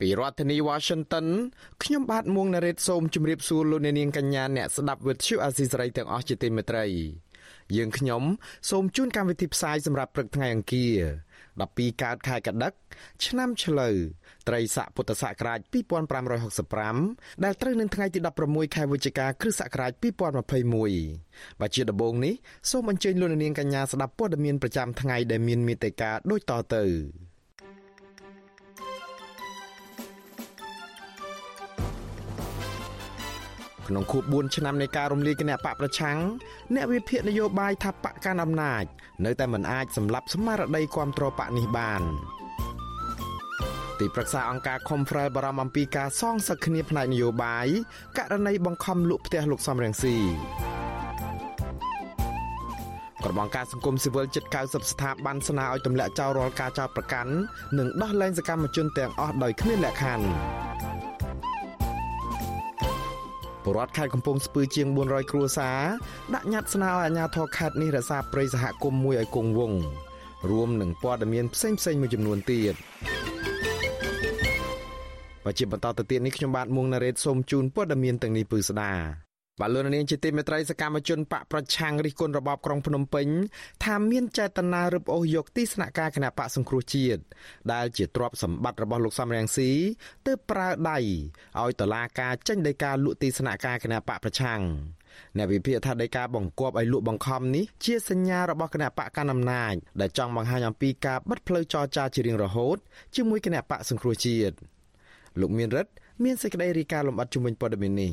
ពីរដ្ឋធានី Washington ខ្ញុំបាទមួងណារ៉េតសូមជម្រាបសួរលោកអ្នកនាងកញ្ញាអ្នកស្ដាប់វិទ្យុអាស៊ីសេរីទាំងអស់ជាទីមេត្រី យើងខ្ញុំសូមជូនកម្មវិធីផ្សាយសម្រាប់ព្រឹកថ្ងៃអង្គារ12កើតខែកដិកឆ្នាំឆ្លូវត្រីស័កពុទ្ធសករាជ2565ដែលត្រូវនឹងថ្ងៃទី16ខែវិច្ឆិកាគ្រិស្តសករាជ2021បាទជាដំបូងនេះសូមអញ្ជើញលោកនាងកញ្ញាស្ដាប់ព័ត៌មានប្រចាំថ្ងៃដែលមានមេត្តាដូចតទៅ ក្នុងខួប4ឆ្នាំនៃការរំលាយគណៈបកប្រឆាំងអ្នកវិភាគនយោបាយថាបកកាន់អំណាច នៅតែមិនអាចសម្លាប់ស្មារតីគ្រប់គ្រងបកនេះបានទីប្រឹក្សាអង្គការ Confrel បារម្ភអំពីការសងសឹកគ្នាផ្នែកនយោបាយករណីបង្ខំលក់ផ្ទះលោកសំរងស៊ីក្រមការសង្គមស៊ីវិលជិត90ស្ថាប័នស្នើឲ្យទម្លាក់ចោលរាល់ការចោទប្រកាន់និងដោះលែងសកម្មជនទាំងអស់ដោយគ្មានលក្ខខណ្ឌ ពលរដ្ឋខេត្តកំពង់ស្ពឺជាង400គ្រួសារដាក់ញត្តិស្នើឲ្យអាជ្ញាធរខេត្តនេះរក្សាព្រៃសហគមន៍មួយឲ្យគង់វង្សរួមនឹងព័ត៌មានផ្សេងផ្សេងមួយចំនួនទៀតបជាបន្តទៅទៀតនេះខ្ញុំបាទមួងណារ៉េតសូមជូនព័ត៌មានទាំងនេះពឺស្ដា បាទលោកនាងជាទីមេត្រីសកម្មជនបកប្រឆាំងរិះគន់របបក្រុងភ្នំពេញថាមានចេតនារឹបអូសយកទីស្នាក់ការគណៈបកសង្គ្រោះជាតិដែលជាទ្រព្យសម្បត្តិរបស់លោកសំរងស៊ីទើបប្រើដៃឲ្យតឡាការចេញដីកាលក់ទីស្នាក់ការគណៈបកប្រឆាំងអ្នកវិភាគថាដីកាបង្គាប់ឲ្យលក់បង្ខំនេះជាសញ្ញារបស់គណៈបកកណ្ដាលអំណាចដែលចង់បង្ហាញអំពីការបិទផ្លូវចរចាជារៀងរហូតជាមួយគណៈបកសង្គ្រោះជាតិលោកមានរិទ្ធមានសេចក្តីរាយការណ៍លម្អិតជំវិញព័ត៌មាននេះ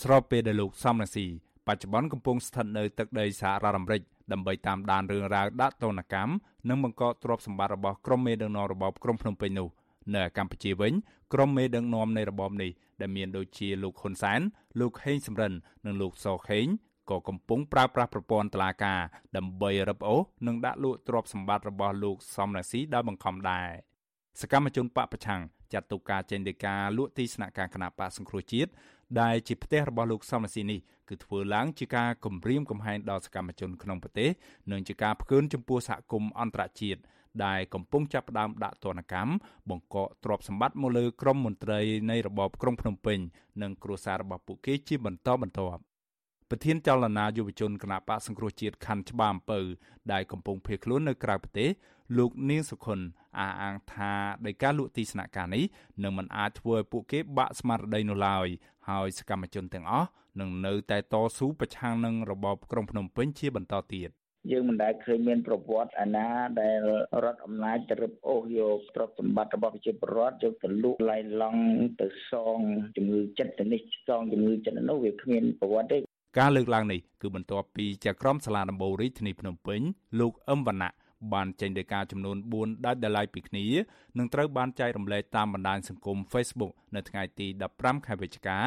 ស្របពេលដែលលោកសំរងស៊ីបច្ចុប្បន្នកំពុងស្ថិតនៅទឹកដីសហរដ្ឋអាមេរិកដើម្បីតាមដានរឿងរ៉ាវដាក់ទណ្ឌកម្មនិងបង្កកទ្រព្យសម្បត្តិរបស់ក្រុមមេដឹកនាំរបបក្រុងភ្នំពេញនោះនៅកម្ពុជាវិញក្រុមមេដឹកនាំនៃរបបនេះដែលមានដូចជាលោកហ៊ុនសែនលោកហេងសំរិន និងលោកសខេងក៏កំពុងប្រើប្រាស់ប្រព័ន្ធតុលាការដើម្បីរឹបអូសនិងដាក់លក់ទ្រព្យសម្បត្តិរបស់លោកសំរងស៊ីដោយបង្ខំដែរសកម្មជនបពប្រឆាំងចាត់ទុកការចេញដីកាលក់ទីស្នាក់ការគណៈបកសង្គ្រោះជាតិ ដែលជាផ្ទះរបស់លោកសំរងស៊ីនេះគឺធ្វើឡើងជាការគំរាមកំហែងដល់សកម្មជនក្នុងប្រទេសនិងជាការផ្កើនចំពោះសហគមន៍អន្តរជាតិដែលកំពុងចាប់ផ្ដើមដាក់ទណ្ឌកម្មបង្កកទ្រព្យសម្បត្តិមកលើក្រុមមន្ត្រីនៃរបបក្រុងភ្នំពេញនិងគ្រួសាររបស់ពួកគេជាបន្តបន្ទាប់ប្រធានចលនាយុវជនគណៈបកសង្គ្រោះជាតិខណ្ឌច្បារអំពៅដែលកំពុងភៀសខ្លួននៅក្រៅប្រទេសលោកនាងសុខុនអះអាងថាដោយការលក់ទីស្នាក់ការនេះនឹងមិនអាចធ្វើឲ្យពួកគេបាក់ស្មារតីនោះឡើយ ហើយសកម្មជនទាំងអស់នឹងនៅតែតស៊ូប្រឆាំងនឹងរបបក្រុងភ្នំពេញជាបន្តទៀតយើងមិនដែលឃើញមានប្រវត្តិអាណាដែលរដ្ឋអំណាចទៅរឹបអូសយកទ្រព្យសម្បត្តិរបស់ប្រជាពលរដ្ឋយកទៅលក់ឡៃឡង់ទៅសងជំងឺចិត្តទៅនេះសងជំងឺចិត្តនោះវាគ្មានប្រវត្តិទេការលើកឡើងនេះគឺបន្ទាប់ពីចក្រមសាលាដំបូងរាជធានីភ្នំពេញលោកអឹមវណ្ណៈ បានចេញដោយការចំនួន4ដាច់ដライពីគ្នានឹងត្រូវបានចែករំលែកតាមបណ្ដាញសង្គម Facebook នៅថ្ងៃទី15ខែវិច្ឆិកា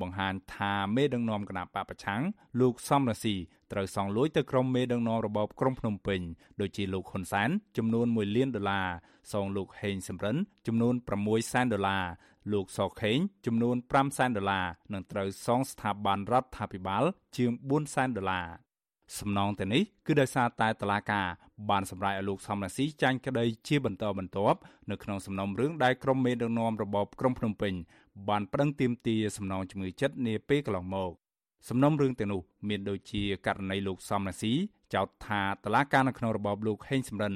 បង្ហាញថាមេដឹកនាំគណៈបកប្រឆាំងលោកសំរាស៊ីត្រូវសងលួយទៅក្រុមមេដឹកនាំរបបក្រុងភ្នំពេញដូចជាលោកហ៊ុនសែនចំនួន1លានដុល្លារសងលោកហេងសំរិនចំនួន6សែនដុល្លារលោកសខេងចំនួន5សែនដុល្លារនិងត្រូវសងស្ថាប័នរដ្ឋាភិបាលជាង4សែនដុល្លារ សំណងទៅនេះគឺដោយសារតែតឡាកាបានសម្រេចឲ្យលោកសំរាសីចាញ់ក្តីជាបន្តបន្ទាប់នៅក្នុងសំណុំរឿងដែលក្រុមមេដឹកនាំរបបក្រុងភ្នំពេញបានប្តឹងទាមទារសំណងជំងឺចិត្តនាពេលកន្លងមកសំណុំរឿងទាំងនោះមានដូចជាករណីលោកសំរាសីចោទថាតឡាកានៅក្នុងរបបលោកហេងសំរិន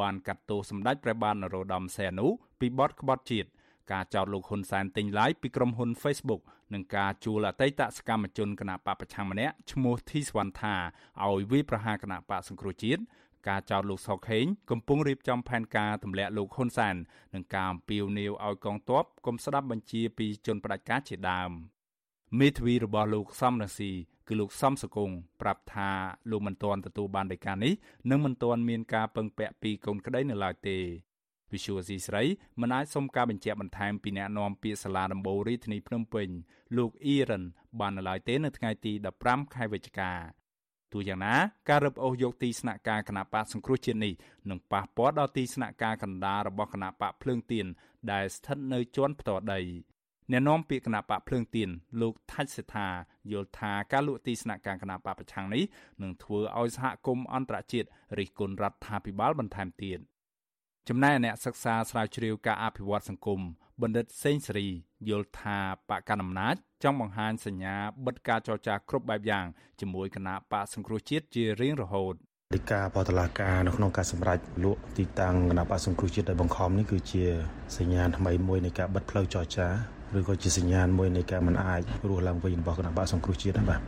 បានកាត់ទោសសម្ដេចព្រះបាទនរោត្តមសីហនុពីបទក្បត់ជាតិការចោទលោកហ៊ុនសែនទិញឡាយពីក្រុមហ៊ុន Facebook និងការជួលអតីតសកម្មជនគណៈបកប្រឆាំងម្នាក់ឈ្មោះធីសវណ្ណថាឲ្យវាយប្រហារគណៈបកសង្គ្រោះជាតិការចោទលោកសុកហេងកំពុងរៀបចំផែនការទម្លាក់លោកហ៊ុនសែននិងការអំពាវនាវឲ្យកងទ័ពកុំស្ដាប់បញ្ជាពីជនផ្ដាច់ការជាដើមមេធាវីរបស់លោកសំរងស៊ីគឺលោកសំសកុងប្រាប់ថាលោកមិនទាន់ទទួលបានដីកានេះនិងមិនទាន់មានការពឹងពាក់ពីកូនក្តីនៅឡើយទេ វិសុវស៊ីស្រីមិនអាចសុំការបញ្ជាក់បន្ថែមពីអ្នកនាំពាក្យសាលាដំបូងរាជធានីភ្នំពេញលោកអ៊ីរ៉ានបាននៅឡើយទេនៅថ្ងៃទី15ខែវិច្ឆិកាទោះយ៉ាងណាការរឹបអូសយកទីស្នាក់ការគណៈបកសង្គ្រោះជាតិនេះនឹងប៉ះពាល់ដល់ទីស្នាក់ការកណ្ដាលរបស់គណៈបកភ្លើងទៀនដែលស្ថិតនៅជាន់ផ្ទាល់ដីអ្នកនាំពាក្យគណៈបកភ្លើងទៀនលោកថាច់សេដ្ឋាយល់ថាការលក់ទីស្នាក់ការគណៈបកប្រឆាំងនេះនឹងធ្វើឲ្យសហគមន៍អន្តរជាតិរិះគន់រដ្ឋាភិបាលបន្ថែមទៀត ចំណែកអ្នកសិក្សាស្រាវជ្រាវការអភិវឌ្ឍសង្គមបណ្ឌិតសេងសេរីយល់ថាបកកណ្ដាលអំណាចចង់បង្ហាញសញ្ញាបិទការចរចាគ្រប់បែបយ៉ាងជាមួយគណៈបកសង្គ្រោះជាតិជារៀងរហូតដីកាបតឡាការនៅក្នុងការសម្រេចលក់ទីតាំងគណៈបកសង្គ្រោះជាតិដោយបង្ខំនេះគឺជាសញ្ញាថ្មីមួយនៃការបិទផ្លូវចរចាឬក៏ជាសញ្ញាណមួយនៃការមិនអាចរស់ឡើងវិញរបស់គណៈបកសង្គ្រោះជាតិបាទ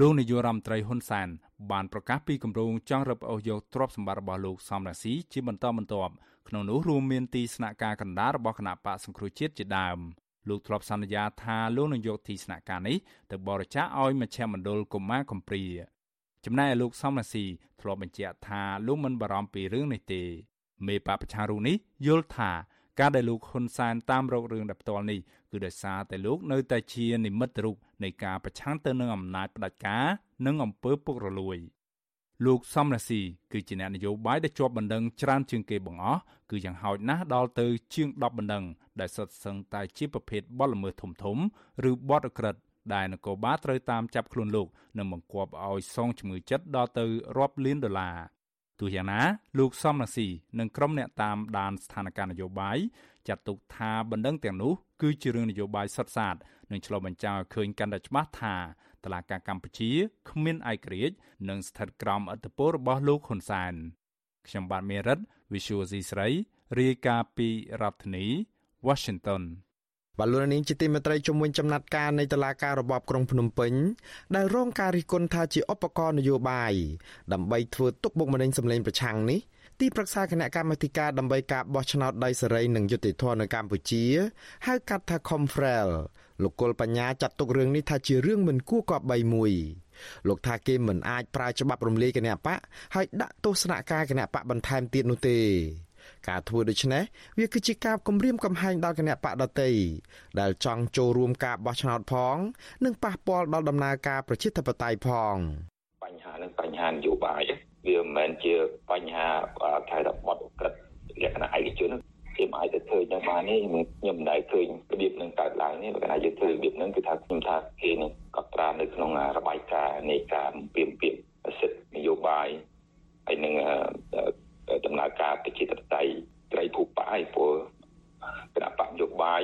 លោកនាយករដ្ឋមន្ត្រីហ៊ុនសែនបានប្រកាសពីគម្រោងចង់រឹបអូសយកទ្រព្យសម្បត្តិរបស់លោកសំរាស៊ីជាបន្តបន្ទាប់ ក្នុងនោះរួមមានទីស្នាក់ការកណ្ដាលរបស់គណៈបកសង្គ្រោះជាតិជាដើមលោកធ្លាប់សន្យាថាលោកនឹងយកទីស្នាក់ការនេះទៅបរិច្ចាគឲ្យមជ្ឈមណ្ឌលកុមារកំព្រាចំណែកលោកសំរាស៊ីធ្លាប់បញ្ជាក់ថាលោកមិនបារម្ភពីរឿងនេះទេមេបពប្រឆាំងរូនេះយល់ថាការដែលលោកហ៊ុនសែនតាមរករឿងដែលផ្ទាល់នេះគឺដោយសារតែលោកនៅតែជានិមិត្តរូបនៃការប្រឆាំងទៅនឹងអំណាចផ្ដាច់ការ និងអំពើពុករលួយ លោកសំរាស៊ីគឺជាអ្នកនយោបាយដែលជាប់បណ្ដឹងច្រើនជាងគេបង្អស់គឺយ៉ាងហោចណាស់ដល់ទៅជាង10បណ្ដឹងដែលសុទ្ធសឹងតែជាប្រភេទបទល្មើសធំធំឬបទអក្រិតដែលនគរបាលត្រូវតាមចាប់ខ្លួនលោកនិងបង្គាប់ឲ្យសងជំងឺចិត្តដល់ទៅរាប់លានដុល្លារទោះយ៉ាងណាលោកសំរាស៊ីនិងក្រុមអ្នកតាមដានស្ថានភាពនយោបាយចាត់ទុកថាបណ្ដឹងទាំងនោះគឺជារឿងនយោបាយសុទ្ធសាធនិងឆ្លុះបញ្ចាំងឲ្យឃើញកាន់តែច្បាស់ថា តឡាការកម្ពុជាគ្មានឯករាជ្យនិងស្ថិតក្រោមអធិបតេយ្យរបស់លោកហ៊ុនសែនខ្ញុំបាទមេរិត Visual C ស្រីរាយការណ៍ពីរដ្ឋធានី Washington បលូននាងជាទីមេត្រីជំនួយចំណាត់ការនៃតុលាការរបបក្រុងភ្នំពេញដែលរងការរិះគន់ថាជាឧបករណ៍នយោបាយដើម្បីធ្វើទុកបុកម្នេញសម្លេងប្រឆាំងនេះទីប្រឹក្សាគណៈកម្មាធិការដើម្បីការបោះឆ្នោតដោយសេរីនិងយុត្តិធម៌នៅកម្ពុជាហៅកាត់ថា Confrel លោកគុលបញ្ញាចាត់ទុករឿងនេះថាជារឿងមិនគួរគប្បីមួយលោកថាគេមិនអាចប្រើច្បាប់រំលាយគណៈបកហើយដាក់ទោសនៈការគណៈបកបន្ថែមទៀតនោះទេការធ្វើដូច្នេះវាគឺជាការគំរាមកំហែងដល់គណៈបកដតីដែលចង់ចូលរួមការបោះឆ្នោតផង និងប៉ះពាល់ដល់ដំណើរការប្រជាធិបតេយ្យផងបញ្ហានឹងបញ្ហានយោបាយវាមិនមែនជាបញ្ហាខែរបត់ក្រិតលក្ខណៈឯកជន ខ្ញុំអាចទៅឃើញនៅបាននេះខ្ញុំមិនដែលឃើញរបៀបនឹងកើតឡើងនេះបើកាលយើងធ្វើរបៀបហ្នឹងគឺថាខ្ញុំថាគេនឹងកត់ត្រានៅក្នុងរបាយការណ៍នៃការពៀមពាមសិទ្ធិនយោបាយហើយនឹងដំណើរការប្រជាធិបតេយ្យត្រីភូប៉ាយព្រោះគណៈបកនយោបាយ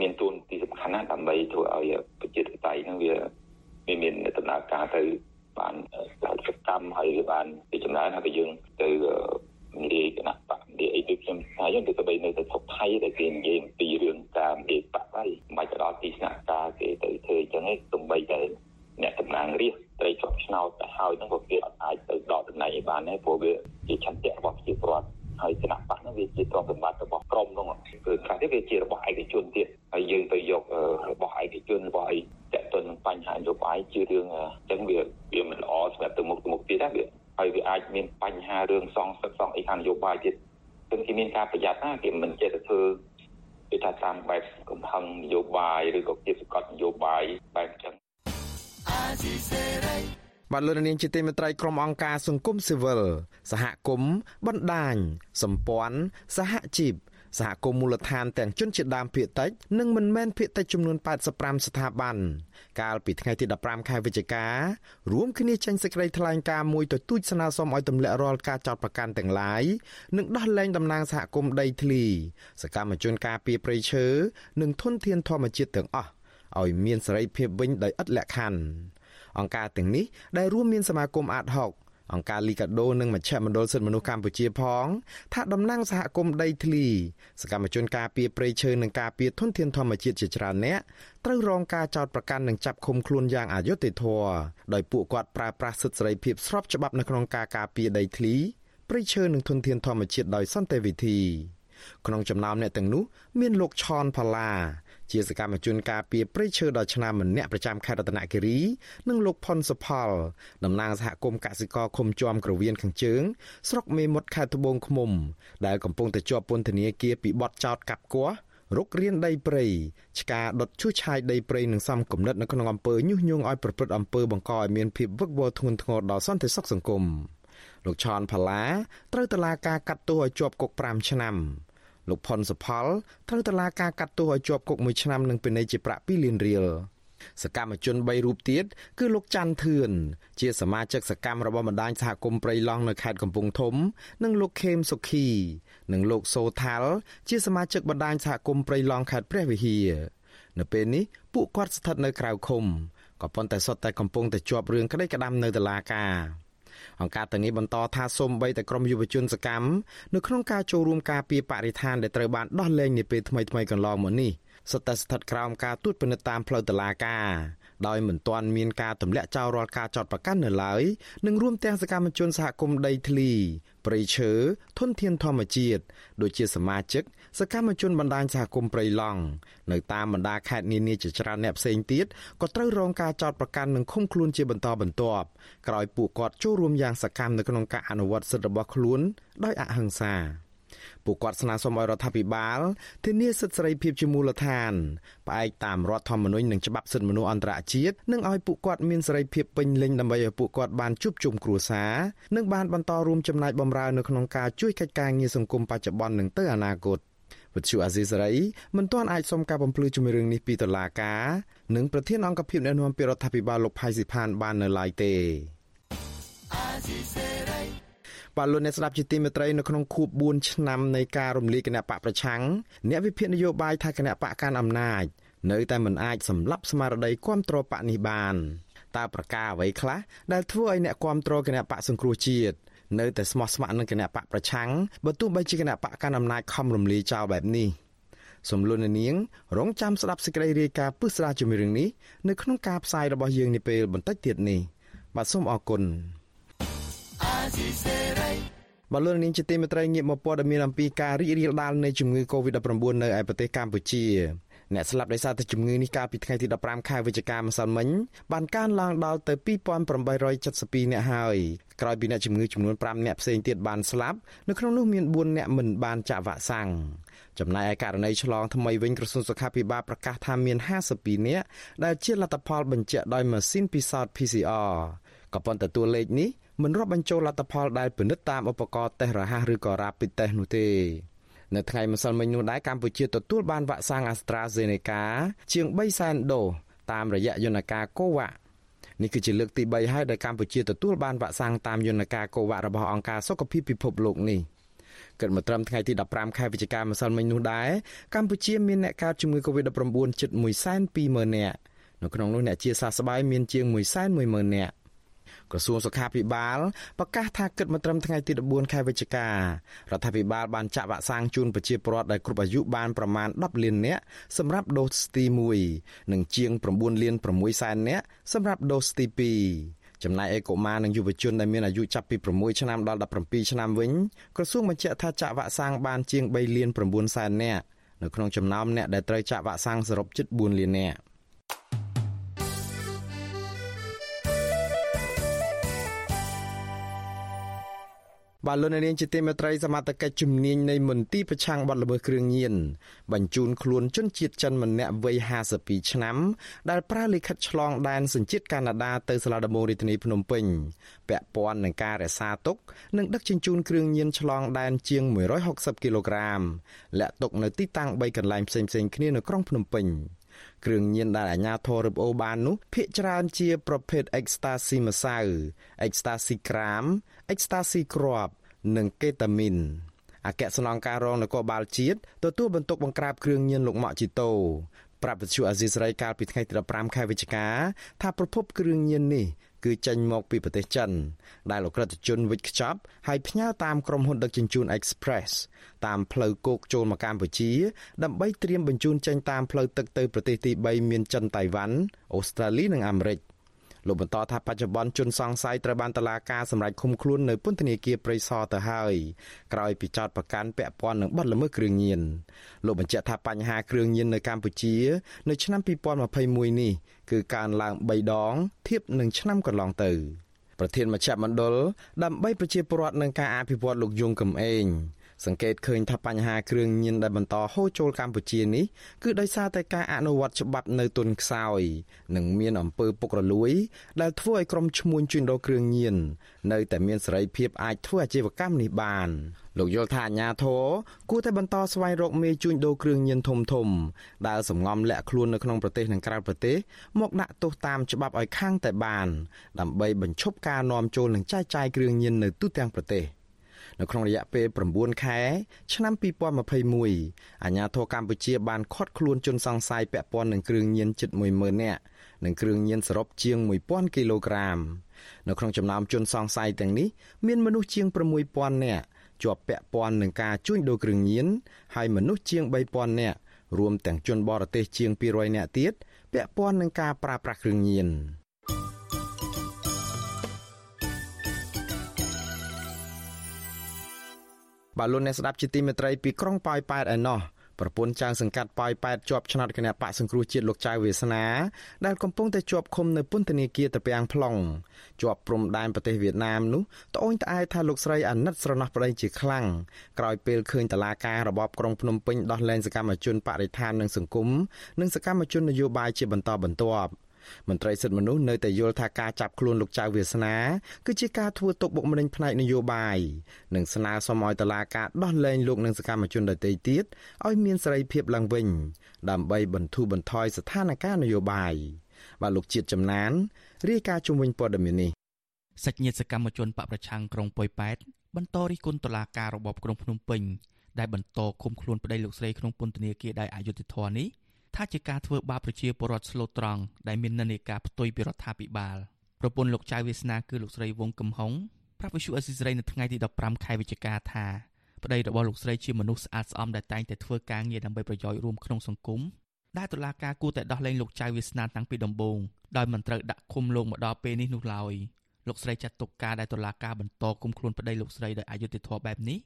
មានទួនាទីសំខាន់ណាស់ដើម្បីធ្វើឲ្យប្រជាធិបតេយ្យហ្នឹងវាវាមានដំណើរការទៅបានសកម្មហើយវាបានពីចំណានហើយយើងទៅ និយាយគណៈបកនិយាយអីដូចខ្ញុំថាយើងទៅទៅនៅទៅសុខថៃដែលគេនិយាយពីរឿងការនិយាយបកហើយមិនទៅដល់ទីស្នាក់ការគេទៅធ្វើអញ្ចឹងឯងទំបីតែអ្នកតំណាងរាស្ត្រត្រីជាប់ឆ្នោតទៅហើយហ្នឹងក៏គេអត់អាចទៅដកតំណែងឲ្យបានដែរព្រោះវាជាឆន្ទៈរបស់ប្រជាពលរដ្ឋហើយគណៈបកហ្នឹងវាជាទ្រព្យសម្បត្តិរបស់ក្រមហ្នឹងគឺខ្លះទៀតវាជារបស់ឯកជនទៀតហើយយើងទៅយករបស់ឯកជនរបស់អីតើតើនឹងបញ្ហានយោបាយជារឿងអញ្ចឹងវាវាមិនល្អសម្រាប់ទៅមុខទៅមុខទៀតណាវា ហើយវាអាចមានបញ្ហារឿងសងសឹកសងអីខាងនយោបាយទៀតគឺគេមានការប្រយ័ត្នណាគេមិនចេះតែធ្វើគេថាតាមបែបកំហឹងនយោបាយឬក៏គៀបសកត់នយោបាយបែបអញ្ចឹងបាទលោកនាងជាទីមេត្រីក្រុមអង្គការសង្គមស៊ីវិលសហគមន៍បណ្ដាញសម្ព័ន្ធសហជីព សហគមន៍មូលដ្ឋានទាំងជនជាតិដើមភាគតិចនិងមិនមែនភាគតិចចំនួន85ស្ថាប័នកាលពីថ្ងៃទី15ខែវិច្ឆិការួមគ្នាចេញសេចក្តីថ្លែងការណ៍មួយទទូចស្នើសុំឲ្យទម្លាក់រាល់ការចោទប្រកាន់ទាំងឡាយនិងដោះលែងតំណាងសហគមន៍ដីធ្លីសកម្មជនការពារព្រៃឈើនិងធនធានធម្មជាតិទាំងអស់ឲ្យមានសេរីភាពវិញដោយឥតលក្ខខណ្ឌអង្គការទាំងនេះដែលរួមមានសមាគមអាតហុក អង្គការលីកាដូនិងមជ្ឈមណ្ឌលសិទ្ធិមនុស្សកម្ពុជាផង ថាតំណាងសហគមន៍ដីធ្លីសកម្មជនការពារព្រៃឈើនិងការពារធនធានធម្មជាតិជាច្រើនអ្នកត្រូវរងការចោទប្រកាន់និងចាប់ឃុំខ្លួនយ៉ាងអយុត្តិធម៌ដោយពួកគាត់ប្រើប្រាស់សិទ្ធិសេរីភាពស្របច្បាប់នៅក្នុងការការពារដីធ្លីព្រៃឈើនិងធនធានធម្មជាតិដោយសន្តិវិធីក្នុងចំណោមអ្នកទាំងនោះមានលោកឆនផាឡា ជាសកម្មជនការពារព្រៃឈើដល់ឆ្នាំម្នាក់ប្រចាំខេត្តរតនគិរីនិងលោកផុនសុផលតំណាងសហគមន៍កសិករឃុំជាំក្រវៀនខាងជើងស្រុកមេមត់ខេត្តត្បូងឃ្មុំ ដែលកំពុងតែជាប់ពន្ធនាគារពីបទចោទកាប់គាស់រុករៀនដីព្រៃឆ្កាដុតឈូសឆាយដីព្រៃនិងសំគំនិតនៅក្នុងអំពើញុះញង់ឲ្យប្រព្រឹត្តអំពើបង្កឲ្យមានភាពវឹកវរធ្ងន់ធ្ងរដល់សន្តិសុខសង្គមលោកឆនផាឡាត្រូវតឡាការកាត់ទោសឲ្យជាប់គុក5ឆ្នាំ លោកផុនសុផលត្រូវតឡាការកាត់ទោសឲ្យជាប់គុក1ឆ្នាំនិងពិន័យជាប្រាក់2លានរៀលសកម្មជន3រូបទៀតគឺលោកច័ន្ទធឿនជាសមាជិកសកម្មរបស់បណ្ដាញសហគមន៍ព្រៃឡង់នៅខេត្តកំពង់ធំ និងលោកខេមសុខី និងលោកសូថាល់ជាសមាជិកបណ្ដាញសហគមន៍ព្រៃឡង់ខេត្តព្រះវិហារនៅពេលនេះពួកគាត់ស្ថិតនៅក្រៅឃុំក៏ប៉ុន្តែសុទ្ធតែកំពុងតែជាប់រឿងក្តីក្តាំនៅតុលាការ អង្គការទាំងនេះបន្តថាសូម្បីតែក្រុមយុវជនសកម្មនៅក្នុងការចូលរួមការពារបរិស្ថានដែលត្រូវបានដោះលែងនាពេលថ្មីៗកន្លងមកនេះសុទ្ធតែស្ថិតក្រោមការត្រួតពិនិត្យតាមផ្លូវតុលាការ ដោយមិនទាន់មានការទម្លាក់ចោលរាល់ការចោទប្រកាន់នៅឡើយនិងរួមទាំងសកម្មជនសហគមន៍ដីធ្លីព្រៃឈើធនធានធម្មជាតិដូចជាសមាជិកសកម្មជនបណ្ដាញសហគមន៍ព្រៃឡង់នៅតាមបណ្ដាខេត្តនានាជាច្រើនអ្នកផ្សេងទៀតក៏ត្រូវរងការចោទប្រកាន់និងឃុំខ្លួនជាបន្តបន្ទាប់ក្រោយពួកគាត់ចូលរួមយ៉ាងសកម្មនៅក្នុងការអនុវត្តសិទ្ធិរបស់ខ្លួនដោយអហិង្សា។ ពួកគាត់ស្នើសុំឲ្យរដ្ឋាភិបាលធានាសិទ្ធិសេរីភាពជាមូលដ្ឋានផ្អែកតាមរដ្ឋធម្មនុញ្ញនិងច្បាប់សិទ្ធិមនុស្សអន្តរជាតិនិងឲ្យពួកគាត់មានសេរីភាពពេញលេញដើម្បីឲ្យពួកគាត់បានជួបជុំគ្រួសារនិងបានបន្តរួមចំណែកបម្រើនៅក្នុងការជួយកិច្ចការងារសង្គមបច្ចុប្បន្ននិងទៅអនាគតវិទ្យុអាស៊ីសេរីមិនទាន់អាចសុំការបំភ្លឺជំរឿងនេះពីតុលាការនិងប្រធានអង្គភិបអ្នកណែនាំពីរដ្ឋាភិបាលលោកផៃស៊ីផានបាននៅឡើយទេអាស៊ីសេរី បាទលោកអ្នកស្ដាប់ជាទីមេត្រីនៅក្នុងខួប4ឆ្នាំនៃការរំលាយគណៈបកប្រឆាំងអ្នកវិភាគនយោបាយថាគណៈបកកាន់អំណាចនៅតែមិនអាចសម្លាប់ស្មារតីគ្រប់គ្រងបកនេះបានតើប្រការអ្វីខ្លះដែលធ្វើឲ្យអ្នកគ្រប់គ្រងគណៈបកសង្គ្រោះជាតិនៅតែស្មោះស្ម័គ្រនឹងគណៈបកប្រឆាំងបើទោះបីជាគណៈបកកាន់អំណាចខំរំលាយចោលបែបនេះសំលុននាង រងចាំស្ដាប់សេចក្តីរាយការណ៍ពិស្ដារជំរឿងនេះនៅក្នុងការផ្សាយរបស់យើងនាពេលបន្តិចទៀតនេះបាទសូមអរគុណ បលូននាងជាទីមេត្រីងាកមកព័ត៌មានអំពីការរីករាលដាលនៃជំងឺ Covid-19 នៅឯប្រទេសកម្ពុជាអ្នកស្លាប់ដោយសារតែជំងឺនេះកាលពីថ្ងៃទី15ខែវិច្ឆិកាម្សិលមិញបានកើនឡើងដល់ទៅ2872អ្នកហើយក្រោយពីអ្នកជំងឺចំនួន5អ្នកផ្សេងទៀតបានស្លាប់នៅក្នុងនោះមាន4អ្នកមិនបានចាក់វ៉ាក់សាំងចំណែកឯករណីឆ្លងថ្មីវិញក្រសួងសុខាភិបាលប្រកាសថាមាន52អ្នកដែលជាលទ្ធផលបញ្ជាក់ដោយម៉ាស៊ីនពិសោធន៍ PCR ក៏ប៉ុន្តែតួលេខនេះ មិនរាប់បញ្ចូលលទ្ធផលដែលពិនិត្យតាមឧបករណ៍តេស្តរហ័សឬក៏ Rapid Test នោះទេនៅថ្ងៃម្សិលមិញនោះដែរកម្ពុជាទទួលបានវ៉ាក់សាំង AstraZeneca ជាង3សែនដូសតាមរយៈយន្តការ COVAX នេះគឺជាលើកទី3ហើយដែលកម្ពុជាទទួលបានវ៉ាក់សាំងតាមយន្តការ COVAX របស់អង្គការសុខភាពពិភពលោកនេះគិតមកត្រឹមថ្ងៃទី15ខែវិច្ឆិកាម្សិលមិញនោះដែរកម្ពុជាមានអ្នកកើតជំងឺ Covid-19 ជិត120,000នាក់នៅក្នុងនោះអ្នកជាសះស្បើយមានជាង110,000នាក់ ក្រសួងសុខាភិបាលប្រកាសថាគិតមកត្រឹមថ្ងៃទី14ខែវិច្ឆិការដ្ឋាភិបាលបានចាក់វ៉ាក់សាំងជូនប្រជាពលរដ្ឋដែលគ្រប់អាយុបានប្រមាណ10លាននាក់សម្រាប់ដូសទី1និងជាង9លាន6សែននាក់សម្រាប់ដូសទី2ចំណែកឯកុមារនិងយុវជនដែលមានអាយុចាប់ពី6ឆ្នាំដល់17ឆ្នាំវិញក្រសួងបញ្ជាក់ថាចាក់វ៉ាក់សាំងបានជាង3លាន9សែននាក់នៅក្នុងចំណោមអ្នកដែលត្រូវចាក់វ៉ាក់សាំងសរុបជិត4លាននាក់ បាទលោកនាងជាទីមេត្រីសមត្ថកិច្ចជំនាញនៃមន្ទីរប្រឆាំងបទល្មើសគ្រឿងញៀនបញ្ជូនខ្លួនជនជាតិចិនម្នាក់វ័យ52ឆ្នាំដែលប្រើលិខិតឆ្លងដែនសញ្ជាតិកាណាដាទៅសាលាដំបងរាជធានីភ្នំពេញពាក់ព័ន្ធនឹងការរក្សាទុកនិងដឹកជញ្ជូនគ្រឿងញៀនឆ្លងដែនជាង160គីឡូក្រាមលាក់ទុកនៅទីតាំង3កន្លែងផ្សេងៗគ្នានៅក្រុងភ្នំពេញ គ្រឿងញៀនដែលអាជ្ញាធររឹបអូសបាននោះភាគច្រើនជាប្រភេទ Ecstasy ម្សៅ Ecstasy ក្រាម Ecstasy គ្រាប់និងកេតាមីនអគ្គស្នងការរងនគរបាលជាតិទទួលបន្ទុកបង្ក្រាបគ្រឿងញៀនលោកម៉ាក់ជីតូប្រាប់វិទ្យុអាស៊ីសេរីកាលពីថ្ងៃទី15ខែវិច្ឆិកាថាប្រភពគ្រឿងញៀននេះ គឺចេញមកពីប្រទេសចិន ដែលអក្រិតជនវិចខ្ចប់ហើយផ្ញើតាមក្រុមហ៊ុនដឹកជញ្ជូន Express តាមផ្លូវគោកចូលមកកម្ពុជា ដើម្បីត្រៀមបញ្ជូនចេញតាមផ្លូវទឹកទៅប្រទេសទី3មានចិនតៃវ៉ាន់អូស្ត្រាលីនិងអាមេរិកលោកបន្តថាបច្ចុប្បន្នជនសង្ស័យត្រូវបានតុលាការសម្រេចឃុំខ្លួននៅពន្ធនាគារព្រៃសរទៅហើយក្រោយពីចោទប្រកាន់ពាក់ព័ន្ធនឹងបទល្មើសគ្រឿងញៀនលោកបញ្ជាក់ថាបញ្ហាគ្រឿងញៀននៅកម្ពុជា នៅឆ្នាំ2021នេះ គឺកើនឡើង3ដងធៀបនឹងឆ្នាំកន្លងទៅប្រធានមជ្ឈមណ្ឌលដើម្បីប្រជាពលរដ្ឋនឹងការអភិវឌ្ឍលោកយងកំឯង សង្កេតឃើញថាបញ្ហាគ្រឿងញៀនដែលបន្តហូរចូលកម្ពុជានេះគឺដោយសារតែការអនុវត្តច្បាប់នៅទុនខ្សោយ និងមានអំពើពុករលួយ ដែលធ្វើឲ្យក្រុមឈ្មួញជួញដូរគ្រឿងញៀននៅតែមានសេរីភាពអាចធ្វើអាជីវកម្មនេះបានលោកយល់ថាអាញាធរគួរតែបន្តស្វែងរកមេជួញដូរគ្រឿងញៀនធំធំដែលសំងំលាក់ខ្លួននៅក្នុងប្រទេសនិងក្រៅប្រទេសមកដាក់ទោសតាមច្បាប់ឲ្យខាងតែបាន ដើម្បីបញ្ឈប់ការនាំចូលនិងចែកចាយគ្រឿងញៀននៅទូទាំងប្រទេស នៅក្នុងរយៈពេល9ខែឆ្នាំ2021អាជ្ញាធរកម្ពុជាបានឃាត់ខ្លួនជនសង្ស័យពាក់ព័ន្ធនឹងគ្រឿងញៀនជិត10000នាក់និងគ្រឿងញៀនសរុបជាង1000គីឡូក្រាមនៅក្នុងចំណោមជនសង្ស័យទាំងនេះមានមនុស្សជាង6000នាក់ជាប់ពាក់ព័ន្ធនឹងការជួញដូរគ្រឿងញៀនហើយមនុស្សជាង3000នាក់រួមទាំងជនបរទេសជាង200នាក់ទៀតពាក់ព័ន្ធនឹងការប្រើប្រាស់គ្រឿងញៀន បាទលោកអ្នកស្ដាប់ជាទីមេត្រីពីក្រុងប៉ោយប៉ែតឯណោះប្រពន្ធចៅសង្កាត់ប៉ោយប៉ែតជាប់ឆ្នោតគណៈបកសង្គ្រោះជាតិលោកចៅវាសនាដែលកំពុងតែជាប់ឃុំនៅពន្ធនាគារត្រពាំង plong ជាប់ព្រំដែនប្រទេសវៀតណាមនោះត្អូញត្អែថាលោកស្រីអាណិតស្រណោះប្តីជាខ្លាំងក្រោយពេលឃើញតឡាការរបបក្រុងភ្នំពេញដោះលែងសកម្មជនបរិស្ថាននិងសង្គមនិងសកម្មជននយោបាយជាបន្តបន្ទាប់ មន្ត្រីសិទ្ធិមនុស្សនៅតែយល់ថាការចាប់ខ្លួនលោកចៅវាសនាគឺជាការធ្វើទុកបុកម្នេញផ្នែកនយោបាយនិងស្នើសុំឲ្យតុលាការដោះលែងលោកនិងសកម្មជនដទៃទៀតឲ្យមានសេរីភាពឡើងវិញ ដើម្បីបន្ធូរបន្ថយស្ថានភាពនយោបាយបាទលោកជាតិចំណានរាយការណ៍ជុំវិញព័ត៌មាននេះសាច់ញាតិសកម្មជនបកប្រឆាំងក្រុងប៉ោយប៉ែតបន្តរិះគន់តុលាការរបបក្រុងភ្នំពេញដែលបន្តឃុំខ្លួនប្តីលោកស្រីក្នុងពន្ធនាគារដោយអយុត្តិធម៌នេះ ថាជាការធ្វើបាបប្រជាពលរដ្ឋស្លូតត្រង់ដែលមាននិន្នាការផ្ទុយពីរដ្ឋាភិបាលប្រពន្ធលោកចៅវាសនាគឺលោកស្រីវងកំហុងប្រាប់វិសុអេស៊ីសរ៉ៃនៅថ្ងៃទី15ខែវិច្ឆិកាថាប្តីរបស់លោកស្រីជាមនុស្សស្អាតស្អំដែលតែងតែធ្វើការងារដើម្បីប្រយោជន៍រួមក្នុងសង្គមដែលតុលាការគួរតែដោះលែងលោកចៅវាសនាតាំងពីដំបូងដោយមិនត្រូវដាក់ឃុំលោកមកដល់ពេលនេះនោះឡើយលោកស្រីចាត់ទុកការដែលតុលាការបន្តគុំខ្លួនប្តីលោកស្រីដោយអយុត្តិធម៌បែបនេះ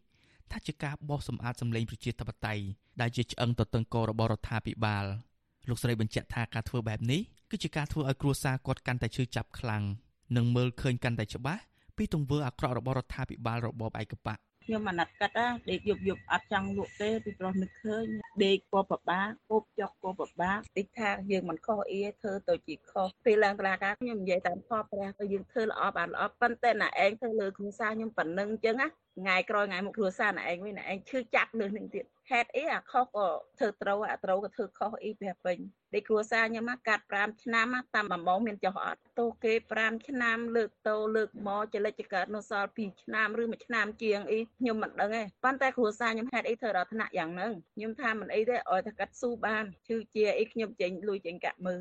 ថាជាការបោសសម្អាតសម្លេងប្រជាធិបតេយ្យដែលជាឆ្អឹងទទឹងករបស់រដ្ឋាភិបាលលោកស្រីបញ្ជាក់ថាការធ្វើបែបនេះគឺជាការធ្វើឲ្យគ្រួសារគាត់កាន់តែឈឺចាប់ខ្លាំងនិងមើលឃើញកាន់តែច្បាស់ពីទង្វើអាក្រក់របស់រដ្ឋាភិបាលរបបឯកបកខ្ញុំអាណិតកាត់ណាដេកយប់យប់អត់ចង់លក់ទេពីព្រោះនឹកឃើញដេកក៏ពិបាកគប់ចុកក៏ពិបាកតិចថាយើងមិនខុសអីធ្វើទៅជាខុសពេលឡើងតឡាការខ្ញុំនិយាយតាមខុសព្រះទៅយើងធ្វើល្អបានល្អប៉ុន្តែណាឯងធ្វើលើគ្រួសារខ្ញុំប៉ុណ្្នឹងអញ្ចឹងណាថ្ងៃក្រោយថ្ងៃមុខគ្រួសារណាឯងវិញណាឯងឈឺចាប់លើនឹងទៀតហេតុអីអាខុសក៏ធ្វើត្រូវអាត្រូវក៏ធ្វើខុសអីព្រះពេញដេកគ្រួសារខ្ញុំមកកាត់5ឆ្នាំតាមបំងមានចុះអត់ទោះគេ5ឆ្នាំលើកតោលើកមកចលិចកើតនៅសល់2ឆ្នាំឬ1ឆ្នាំជាងអីខ្ញុំមិនដឹងទេប៉ុន្តែគ្រួសារខ្ញុំហេតុអីធ្វើដល់ថ្នាក់យ៉ាងហ្នឹងខ្ញុំថាមិនអីទេឲ្យតែកាត់ស៊ូបានឈឺជាអីខ្ញុំចេញលុយចេញកាក់មើល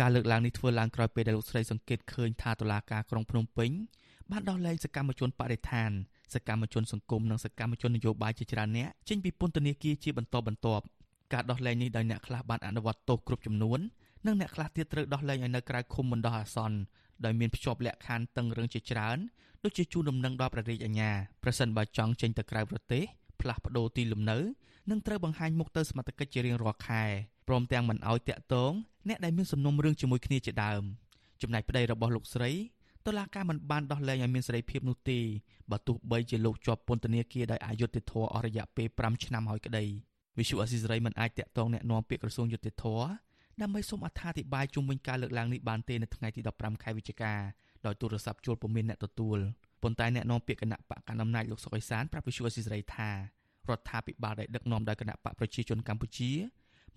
ការលើកឡើងនេះធ្វើឡើងក្រោយពេលដែលលោកស្រីសង្កេតឃើញថាតុលាការក្រុងភ្នំពេញបានដោះលែងសកម្មជនបរិស្ថាន សកម្មជនសង្គមនិងសកម្មជននយោបាយជាច្រើនអ្នកចេញពីពន្ធនាគារជាបន្តបន្ទាប់ការដោះលែងនេះដោយអ្នកខ្លះបានអនុវត្តទោសគ្រប់ចំនួននិងអ្នកខ្លះទៀតត្រូវដោះលែងឲ្យនៅក្រៅឃុំបណ្ដោះអាសន្នដោយមានភ្ជាប់លក្ខខណ្ឌតឹងរឹងជាច្រើនដូចជាជួនដំណឹងដល់ព្រះរាជអាជ្ញាប្រសិនបើចង់ចេញទៅក្រៅប្រទេសផ្លាស់ប្ដូរទីលំនៅនិងត្រូវបង្ហាញមុខទៅសមត្ថកិច្ចជារៀងរាល់ខែព្រមទាំងមិនអោយតាក់ទងអ្នកដែលមានសំណុំរឿងជាមួយគ្នាជាដើមចំណែកប្តីរបស់លោកស្រី តុលាការមិនបានដោះលែងឲ្យមានសេរីភាពនោះទេបើទោះបីជាលោកជាប់ពន្ធនាគារដោយអយុត្តិធម៌អស់រយៈពេល5ឆ្នាំហើយក្តីវិសុអស៊ីសេរីមិនអាចតាក់ទងแนะនាំពាក្យក្រសួងយុតិធធដើម្បីសូមអត្ថាធិប្បាយជុំវិញការលើកឡើងនេះបានទេនៅថ្ងៃទី15ខែវិច្ឆិកាដោយទូរស័ព្ទជួលពុំមានអ្នកទទួលប៉ុន្តែអ្នកនាំពាក្យគណៈបកកណ្ដាលអំណាចលោកសុកអេសានប្រាប់វិសុអស៊ីសេរីថារដ្ឋាភិបាលដែលដឹកនាំដោយគណៈបកប្រជាជនកម្ពុជា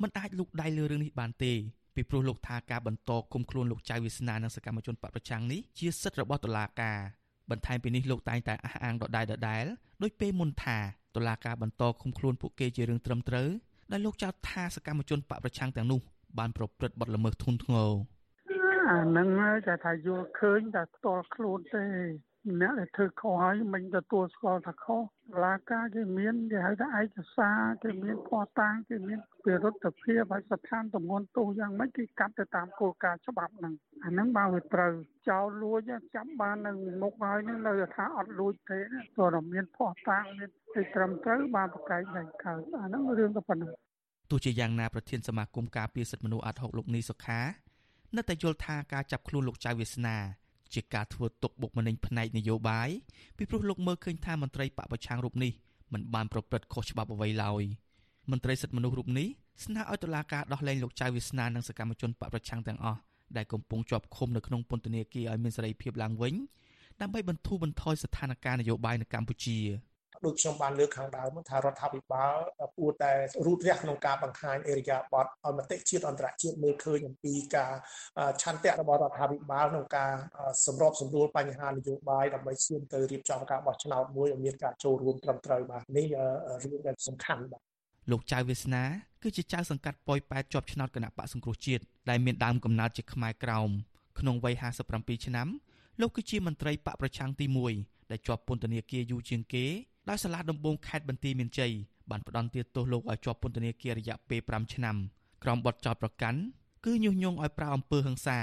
មិនអាចលូកដៃលើរឿងនេះបានទេ ពីព្រោះលោកថាការបន្តគុំខ្លួនលោកចៅវាសនានិងសកម្មជនបកប្រឆាំងនេះជាសិទ្ធិរបស់តុលាការបន្ថែមពីនេះលោកតែងតែអះអាងដដែលដដែលដោយពេលមុនថាតុលាការបន្តឃុំខ្លួនពួកគេជារឿងត្រឹមត្រូវដែលលោកចោទថាសកម្មជនបកប្រឆាំងទាំងនោះបានប្រព្រឹត្តបទល្មើសធ្ងន់ធ្ងរអានឹងតែថាយល់ឃើញតែផ្ទាល់ខ្លួនទេអ្នកដែលធ្វើខុសហើយមិនទទួលស្គាល់ថាខុស ឡាការគេមានគេហៅថាឯកសារគេមានភ័ស្តុតាងគេមានវិរុទ្ធភាពហើយស្ថានទម្ងន់ទោសយ៉ាងម៉េចគេកាត់ទៅតាមគោលការណ៍ច្បាប់ហ្នឹងអាហ្នឹងបើវាត្រូវចោលលួចចាប់បាននៅមុខហើយនឹងនៅថាអត់លួចទេព្រោះតែមានភ័ស្តុតាងមានទីត្រឹមត្រូវបានប្រកែកដៃកើតអាហ្នឹងរឿងតែប៉ុណ្្នឹងទោះជាយ៉ាងណាប្រធានសមាគមការពារសិទ្ធិមនុស្សអាត់ហុកលោកនីសុខានៅតែយល់ថាការចាប់ខ្លួនលោកចៅវាសនា ជាការធ្វើទុកបុកម្នេញផ្នែកនយោបាយពីព្រោះលោកមើលឃើញថាមន្ត្រីបពប្រឆាំងរូបនេះមិនបានប្រព្រឹត្តខុសច្បាប់អ្វីឡើយមន្ត្រីសិទ្ធិមនុស្សរូបនេះស្នើឲ្យតុលាការដោះលែងលោកចៅវាសនានិងសកម្មជនបពប្រឆាំងទាំងអស់ដែលកំពុងជាប់ឃុំនៅក្នុងពន្ធនាគារឲ្យមានសេរីភាពឡើងវិញដើម្បីបន្ធូរបន្ថយស្ថានភាពនយោបាយនៅកម្ពុជា។ ដូចខ្ញុំបានលើកខាងដើមថារដ្ឋាភិបាលគួរតែរូតរះក្នុងការបង្ហាញអេរិយាប័ត្រឲ្យមតិជាតិអន្តរជាតិមើលឃើញអំពីការឆន្ទៈរបស់រដ្ឋាភិបាលក្នុងការសម្របសម្រួលបញ្ហានយោបាយដើម្បីឈានទៅរៀបចំការបោះឆ្នោតមួយឲ្យមានការចូលរួមត្រឹមត្រូវបាទនេះរឿងដែលសំខាន់បាទលោកចៅវាសនាគឺជាចៅសង្កាត់ប៉ោយប៉ែតជាប់ឆ្នោតគណៈបកសង្គ្រោះជាតិដែលមានដើមកំណើតជាខ្មែរក្រោមក្នុងវ័យ57ឆ្នាំលោកគឺជាមន្ត្រីបកប្រឆាំងទី1ដែលជាប់ពន្ធនាគារយូរជាងគេ ដោយសាលាដំបងខេត្តបន្ទាយមានជ័យបានផ្តន្ទាទោសលោកឲ្យជាប់ពន្ធនាគាររយៈពេល5ឆ្នាំក្រោមបទចោទប្រកាន់គឺញុះញង់ឲ្យប្រើអំពើហិង្សា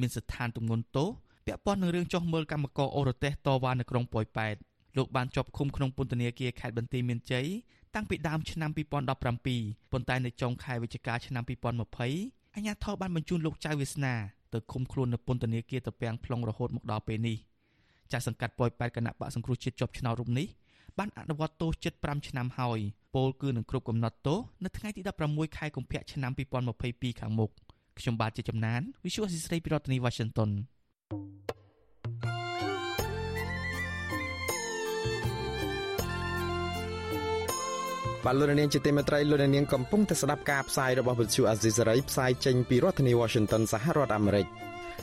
មានស្ថានទម្ងន់ទោសពាក់ព័ន្ធនឹងរឿងចោះមើលកម្មករអូរ៉ូតេសតវ៉ានៅក្រុងប៉ោយប៉ែតលោកបានជាប់ឃុំក្នុងពន្ធនាគារខេត្តបន្ទាយមានជ័យតាំងពីដើមឆ្នាំ2017ប៉ុន្តែនៅចុងខែវិច្ឆិកាឆ្នាំ2020អាជ្ញាធរបានបញ្ជូនលោកចៅវាសនាទៅឃុំខ្លួននៅពន្ធនាគារត្រពាំង plong រហូតមកដល់ពេលនេះចាស់សង្កាត់ប៉ោយប៉ែតគណៈបកសង្គ្រោះជាតិជាប់ឆ្នោតរូបនេះ បានអនុវត្តទោសជិត5ឆ្នាំហើយពលគឺនឹងគ្រប់កំណត់ទោសនៅថ្ងៃទី16ខែកុម្ភៈឆ្នាំ2022ខាងមុខខ្ញុំបាទជាចំណាន Visual Assisray ពីរដ្ឋធានី Washington បាទលោកនាងជាទីមេត្រីលោកនាងកំពុងតែស្ដាប់ការផ្សាយរបស់វិទ្យុអាស៊ីសេរីផ្សាយចេញពីរដ្ឋធានី Washington សហរដ្ឋអាមេរិក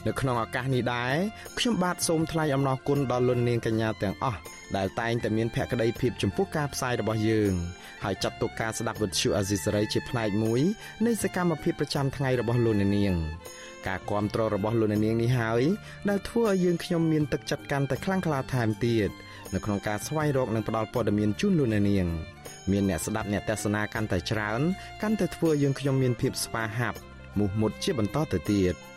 នៅក្នុងឱកាសនេះដែរខ្ញុំបាទសូមថ្លែងអំណរគុណដល់លោកនាងកញ្ញាទាំងអស់ដែលតែងតែមានភក្ដីភាពចំពោះការផ្សាយរបស់យើងហើយចាត់ទុកការស្ដាប់វិទ្យុអាស៊ីសេរីជាផ្នែកមួយនៃសកម្មភាពប្រចាំថ្ងៃរបស់លោកនាងការគ្រប់គ្រងរបស់លោកនាងនេះហើយដែលធ្វើឲ្យយើងខ្ញុំមានទឹកចិត្តកាន់តែខ្លាំងក្លាថែមទៀតនៅក្នុងការស្វែងរកនិងផ្តល់ព័ត៌មានជូនលោកនាងមានអ្នកស្ដាប់អ្នកទស្សនាកាន់តែច្រើនកាន់តែធ្វើយើងខ្ញុំមានភាពស្វាហាប់មោះមុតជាបន្តទៅទៀត។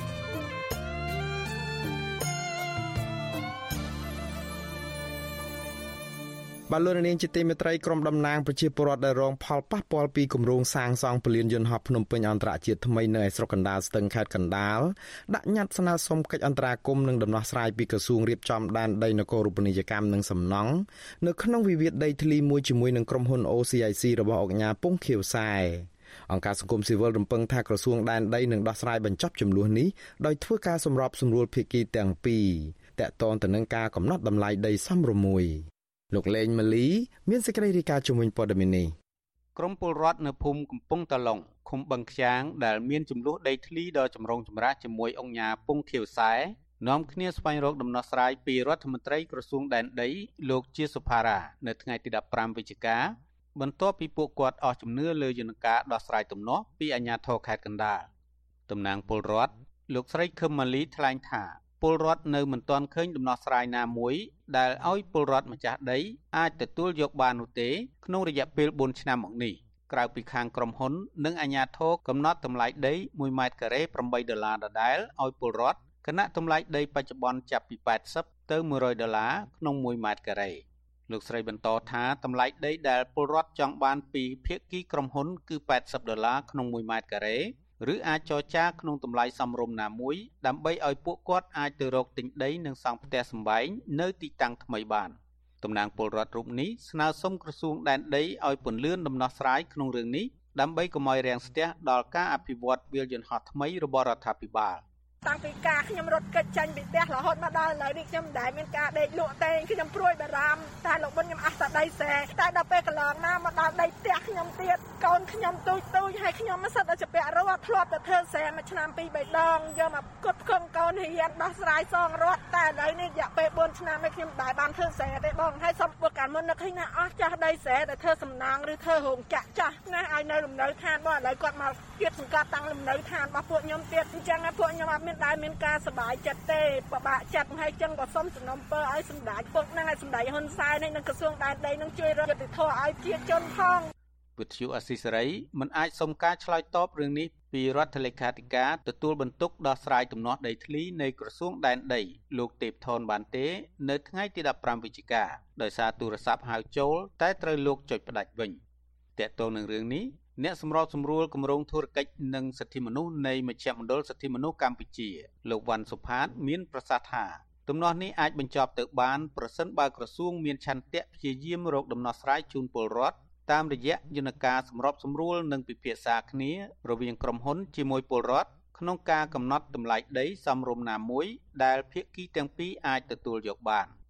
បាទលោកនាងជាទីមេត្រីក្រុមតំណាងប្រជាពលរដ្ឋដែលរងផលប៉ះពាល់ពីគម្រោងសាងសង់ពលានយន្តហោះភ្នំពេញអន្តរជាតិថ្មីនៅឯស្រុកកណ្ដាលស្ទឹងខេត្តកណ្ដាលដាក់ញត្តិស្នើសុំកិច្ចអន្តរាគមន៍និងដំណោះស្រាយពីក្រសួងរៀបចំដែនដីនគររូបនីយកម្មនិងសំណង់នៅក្នុងវិវាទដីធ្លីមួយជាមួយនឹងក្រុមហ៊ុន OCIC របស់អង្គការពងខៀវសែអង្គការសង្គមស៊ីវិលរំពឹងថាក្រសួងដែនដីនឹងដោះស្រាយបញ្ចប់ចំនួននេះដោយធ្វើការសម្របសម្រួលភាគីទាំងពីរតាក់ទងទៅនឹងការកំណត់តម្លៃដីសមរម្យ លោកលេងម៉ាលីមានសេចក្តីរាយការណ៍ជំវិញព័ត៌មាននេះក្រមពលរដ្ឋនៅភូមិកំពង់តឡុងឃុំបឹងខ្យាងដែលមានចំនួនដីធ្លីដ៏ចម្រុងចម្រាស់ជាមួយអង្គញាពងខៀវសែនាំគ្នាស្វែងរកដំណោះស្រាយពីរដ្ឋមន្ត្រីក្រសួងដែនដីលោកជាសុផារ៉ានៅថ្ងៃទី15វិច្ឆិកាបន្ទាប់ពីពួកគាត់អស់ជំនឿលើយន្តការដោះស្រាយទំនាស់ពីអាជ្ញាធរខេត្តកណ្ដាលតំណាងពលរដ្ឋលោកស្រីខឹមម៉ាលីថ្លែងថា ពលរដ្ឋនៅមិនទាន់ឃើញដំណោះស្រាយណាមួយដែលឲ្យពលរដ្ឋម្ចាស់ដីអាចទទួលយកបាននោះទេក្នុងរយៈពេល4ឆ្នាំមកនេះក្រៅពីខាងក្រុមហ៊ុន និងអាជ្ញាធរកំណត់តម្លៃដី1ម៉ែត្រការ៉េ8ដុល្លារដដែលឲ្យពលរដ្ឋគណៈតម្លៃដីបច្ចុប្បន្នចាប់ពី80ទៅ100ដុល្លារក្នុង1ម៉ែត្រការ៉េលោកស្រីបន្តថាតម្លៃដីដែលពលរដ្ឋចង់បានពីភាគីក្រុមហ៊ុនគឺ80ដុល្លារក្នុង1ម៉ែត្រការ៉េ ឬអាចចរចាក្នុងតម្លៃសមរម្យណាមួយ ដើម្បីឲ្យពួកគាត់អាចទៅរកទិញដីនិងសង់ផ្ទះសម្បែងនៅទីតាំងថ្មីបានតំណាងពលរដ្ឋរូបនេះស្នើសុំក្រសួងដែនដីឲ្យពន្យាដំណោះស្រាយក្នុងរឿងនេះដើម្បីកុំឲ្យរាំងស្ទះដល់ការអភិវឌ្ឍវាលយន្តហោះថ្មីរបស់រដ្ឋាភិបាល តាំងពីការខ្ញុំរត់កិច្ចចាញ់ពីផ្ទះរហូតមកដល់ឥឡូវនេះខ្ញុំមិនដែលមានការដេកលក់ទេខ្ញុំព្រួយបារម្ភតែលោកបុនខ្ញុំអស់តែដីសេតែដល់ពេលកន្លងមកមកដល់ដីផ្ទះខ្ញុំទៀតកូនខ្ញុំទូចទូចហើយខ្ញុំមិនសិតតែជាពាក់រត់ធ្លាប់តែធ្វើសេមួយឆ្នាំពីរបីដងយកមកគត់ខំកូនរៀនដោះស្រាយសងរត់តែឥឡូវនេះរយៈពេល4ឆ្នាំនេះខ្ញុំមិនដែលបានធ្វើសេទេបងហើយសុំពួកកាលមុននឹកឃើញថាអស់ចាស់ដីសេតែធ្វើសំណងឬធ្វើរោងចក្រចាស់ណាឲ្យនៅលំនៅឋានបងឥឡូវគាត់មកទៀតសង្កាត់តាំងលំនៅឋានរបស់ពួកខ្ញុំទៀតអញ្ចឹងពួកខ្ញុំអត់មានដែលមានការសប្បាយចិត្តទេពិបាកចិត្តហើយចឹងក៏សូមសំណូមពរឲ្យសម្ដេចពុកនឹងឲ្យសម្ដេចហ៊ុនសែននេះនឹងក្រសួងដែនដីនឹងជួយរដ្ឋយុតិធធឲ្យប្រជាជនផងវិទ្យុអស៊ីសេរីមិនអាចសុំការឆ្លើយតបរឿងនេះពីរដ្ឋលេខាធិការទទួលបន្ទុកដោះស្រាយទំនាស់ដីធ្លីនៃក្រសួងដែនដីលោកទេពថនបានទេ នៅថ្ងៃទី15វិច្ឆិកាដោយសារទូរស័ព្ទហៅចូល តែត្រូវលោកចុចផ្ដាច់វិញតកតងនឹងរឿងនេះ អ្នកសម្របសម្រួលគម្រោងធុរកិច្ចនិងសិទ្ធិមនុស្សនៃមជ្ឈមណ្ឌលសិទ្ធិមនុស្សកម្ពុជាលោកវ៉ាន់សុផាត មានប្រសាសន៍ថាទំនាស់នេះអាចបញ្ចប់ទៅបានប្រសិនបើក្រសួងមានឆន្ទៈព្យាយាមរកដំណោះស្រាយជូនពលរដ្ឋតាមរយៈយន្តការសម្របសម្រួលនិងពិភាក្សាគ្នារវាងក្រុមហ៊ុនជាមួយពលរដ្ឋក្នុងការកំណត់តម្លៃដីសមរម្យណាមួយដែលភាគីទាំងពីរអាចទទួលយកបាន។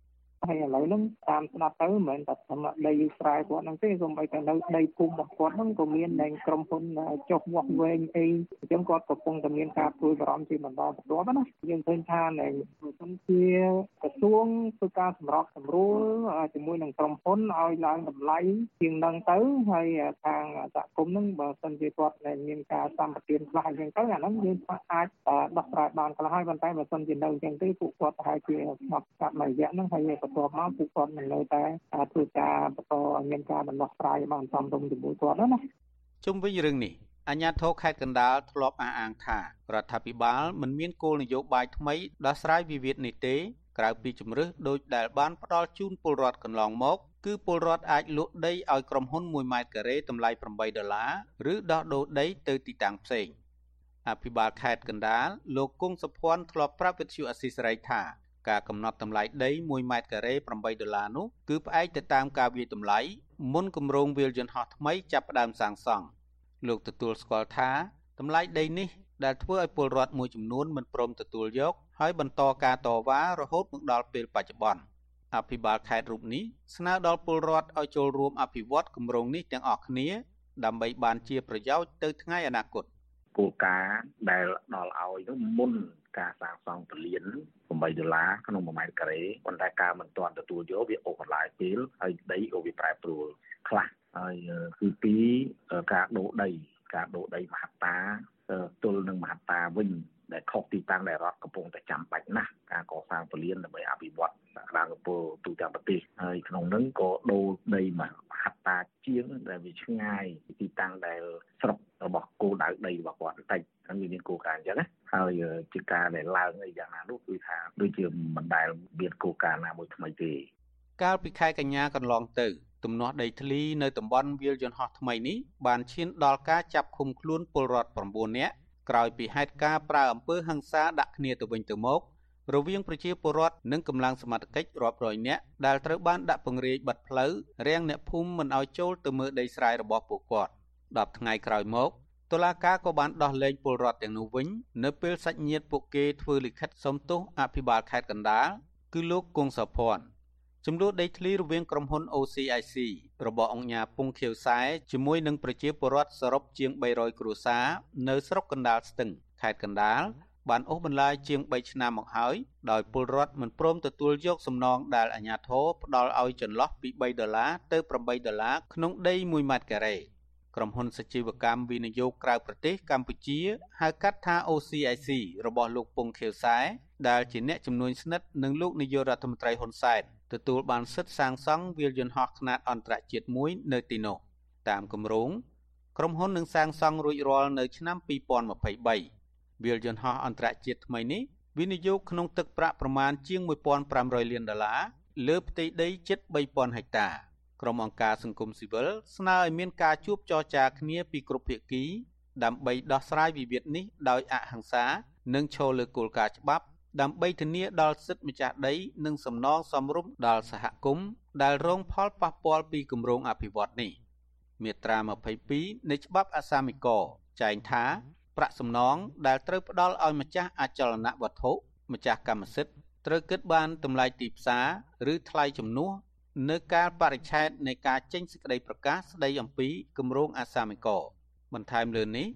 ហើយឥឡូវហ្នឹងតាមស្ដាប់ទៅមិនមែនតែសម្រាប់ដីស្រែគាត់ហ្នឹងទេសូម្បីតែនៅដីភូមិរបស់គាត់ហ្នឹងក៏មានដែងក្រុមហ៊ុនចុះវាស់វែងអីអញ្ចឹងគាត់កំពុងតែមានការព្រួយបារម្ភជាបន្តបន្ទាប់ណាយើងឃើញថានៅសំជាក្រសួងធ្វើការសម្របសម្រួលជាមួយនឹងក្រុមហ៊ុនឲ្យឡើងតម្លៃជាងនឹងទៅហើយខាងសហគមន៍ហ្នឹងបើសិនជាគាត់មានការសម្បទានខ្លះអញ្ចឹងទៅអាហ្នឹងយើងអាចដោះស្រាយបានខ្លះហើយប៉ុន្តែបើសិនជានៅអញ្ចឹងទេពួកគាត់ប្រហែលជាស្ងប់ស្ងាត់មួយរយៈហ្នឹងហើយបន្ទាប់មកពួកគាត់នឹងនៅតែធ្វើការបន្តឲ្យមានការដំណោះស្រាយបានសមរម្យជាមួយគាត់ណាជុំវិញរឿងនេះអាញាធរខេត្តកណ្ដាលធ្លាប់អះអាងថារដ្ឋាភិបាលមិនមានគោលនយោបាយថ្មីដោះស្រាយវិវាទនេះទេក្រៅពីជំរឹះដោយដែលបានផ្ដល់ជូនពលរដ្ឋកន្លងមកគឺពលរដ្ឋអាចលក់ដីឲ្យក្រុមហ៊ុន1ម៉ែត្រការ៉េតម្លៃ8ដុល្លារឬដោះដូរដីទៅទីតាំងផ្សេងអភិបាលខេត្តកណ្ដាលលោកគង់សុភ័ណ្ឌធ្លាប់ប្រាប់វិទ្យុអស៊ីសេរីថា ការកំណត់តម្លៃដី1ម៉ែត្រការ៉េ8ដុល្លារនោះគឺផ្អែកទៅតាមការវាយតម្លៃមុនគម្រោងវាលយន្តហោះថ្មីចាប់ផ្ដើមសាងសង់លោកទទួលស្គាល់ថាតម្លៃដីនេះដែលធ្វើឲ្យពលរដ្ឋមួយចំនួនមិនព្រមទទួលយកហើយបន្តការតវ៉ារហូតមកដល់ពេលបច្ចុប្បន្នអភិបាលខេត្តរូបនេះស្នើដល់ពលរដ្ឋឲ្យចូលរួមអភិវឌ្ឍគម្រោងនេះទាំងអស់គ្នាដើម្បីបានជាប្រយោជន៍ទៅថ្ងៃអនាគតគោលការណ៍ដែលដល់ឲ្យនោះមុន ការសាងសង់ពលាន8ដុល្លារក្នុង1ម៉ែត្រការ៉េប៉ុន្តែការមិនទាន់ទទួលយកវាអូសបន្លាយពេលហើយដីក៏វាប្រែប្រួលខ្លះហើយគឺពីការដូរដីការដូរដីមហត្តា ទល់នឹងមហត្តាវិញដែលខុសទីតាំងដែលរដ្ឋកំពុងតែចាំបាច់ណាស់ការកសាងពលានដើម្បីអភិវឌ្ឍសក្តានុពលទូទាំងប្រទេសហើយក្នុងនោះក៏ដូរដីមហត្តាជាងដែលវាឆ្ងាយពីទីតាំងដែលស្រុករបស់គោលដៅដីរបស់គាត់បន្តិចហើយវាមានគោលការណ៍អញ្ចឹងណាហើយជាការដែលឡើងអីយ៉ាងណានោះគឺថាដូចជាមិនដែលមានគោលការណ៍ណាមួយថ្មីទេកាលពីខែកញ្ញាកន្លងទៅ ទំនាស់ដីធ្លីនៅតំបន់វាលយន្តហោះថ្មីនេះបានឈានដល់ការចាប់ឃុំខ្លួនពលរដ្ឋ9នាក់ក្រោយពីហេតុការណ៍ប្រើអំពើហិង្សាដាក់គ្នាទៅវិញទៅមករវាងប្រជាពលរដ្ឋនិងកម្លាំងសមត្ថកិច្ចរាប់រយនាក់ដែលត្រូវបានដាក់ពង្រាយបិទផ្លូវរាំងអ្នកភូមិមិនឲ្យចូលទៅមើលដីស្រែរបស់ពួកគាត់10ថ្ងៃក្រោយមកតុលាការក៏បានដោះលែងពលរដ្ឋទាំងនោះវិញនៅពេលសាច់ញាតិពួកគេធ្វើលិខិតសុំទោសអភិបាលខេត្តកណ្ដាលគឺលោកគង់សុភ័ណ្ឌ ចំនួនដីធ្លីរវាងក្រុមហ៊ុន OCIC របស់អង្គការពុងខៀវសែជាមួយនឹងប្រជាពលរដ្ឋសរុបជាង300គ្រួសារនៅស្រុកកណ្ដាលស្ទឹងខេត្តកណ្ដាលបានអូសបន្លាយជាង3ឆ្នាំមកហើយដោយពលរដ្ឋមិនព្រមទទួលយកសំណងដែលអាជ្ញាធរផ្ដល់ឲ្យចន្លោះពី3ដុល្លារទៅ8ដុល្លារក្នុងដី1ម៉ែត្រការ៉េក្រុមហ៊ុនសជីវកម្មវិនិយោគក្រៅប្រទេសកម្ពុជាហៅកាត់ថា OCIC របស់លោកពងខៀវសែដែលជាអ្នកជំនួញស្និទ្ធនឹងលោកនាយករដ្ឋមន្ត្រីហ៊ុនសែន ទទួលបានសិទ្ធិសាងសង់វាលយន្តហោះខ្នាតអន្តរជាតិមួយនៅទីនោះតាមគម្រោងក្រុមហ៊ុននឹងសាងសង់រួចរាល់នៅឆ្នាំ2023វាលយន្តហោះអន្តរជាតិថ្មីនេះវិនិយោគក្នុងទឹកប្រាក់ប្រមាណជាង1500លានដុល្លារលើផ្ទៃដីជិត3000ហិកតាក្រុមអង្គការសង្គមស៊ីវិលស្នើឲ្យមានការជួបចរចាគ្នាពីគ្រប់ភាគីដើម្បីដោះស្រាយវិវាទនេះដោយអហិង្សា និងឈលលើគោលការណ៍ច្បាប់ ដើម្បីធានាដល់សិទ្ធិម្ចាស់ដី និងសំណងសមរម្យដល់សហគមន៍ដែលរងផលប៉ះពាល់ពីគម្រោងអភិវឌ្ឍនេះមាត្រា22នៃច្បាប់អសាមិកចែងថា ប្រាក់សំណងដែលត្រូវផ្ដល់ឲ្យម្ចាស់អចលនវត្ថុម្ចាស់កម្មសិទ្ធិត្រូវគិតបានតម្លៃទីផ្សារឬថ្លៃជំនួសនៅកាលបរិច្ឆេទនៃការចេញសេចក្តីប្រកាសស្តីអំពីគម្រោងអាសាមិកបន្ថែមលើនេះ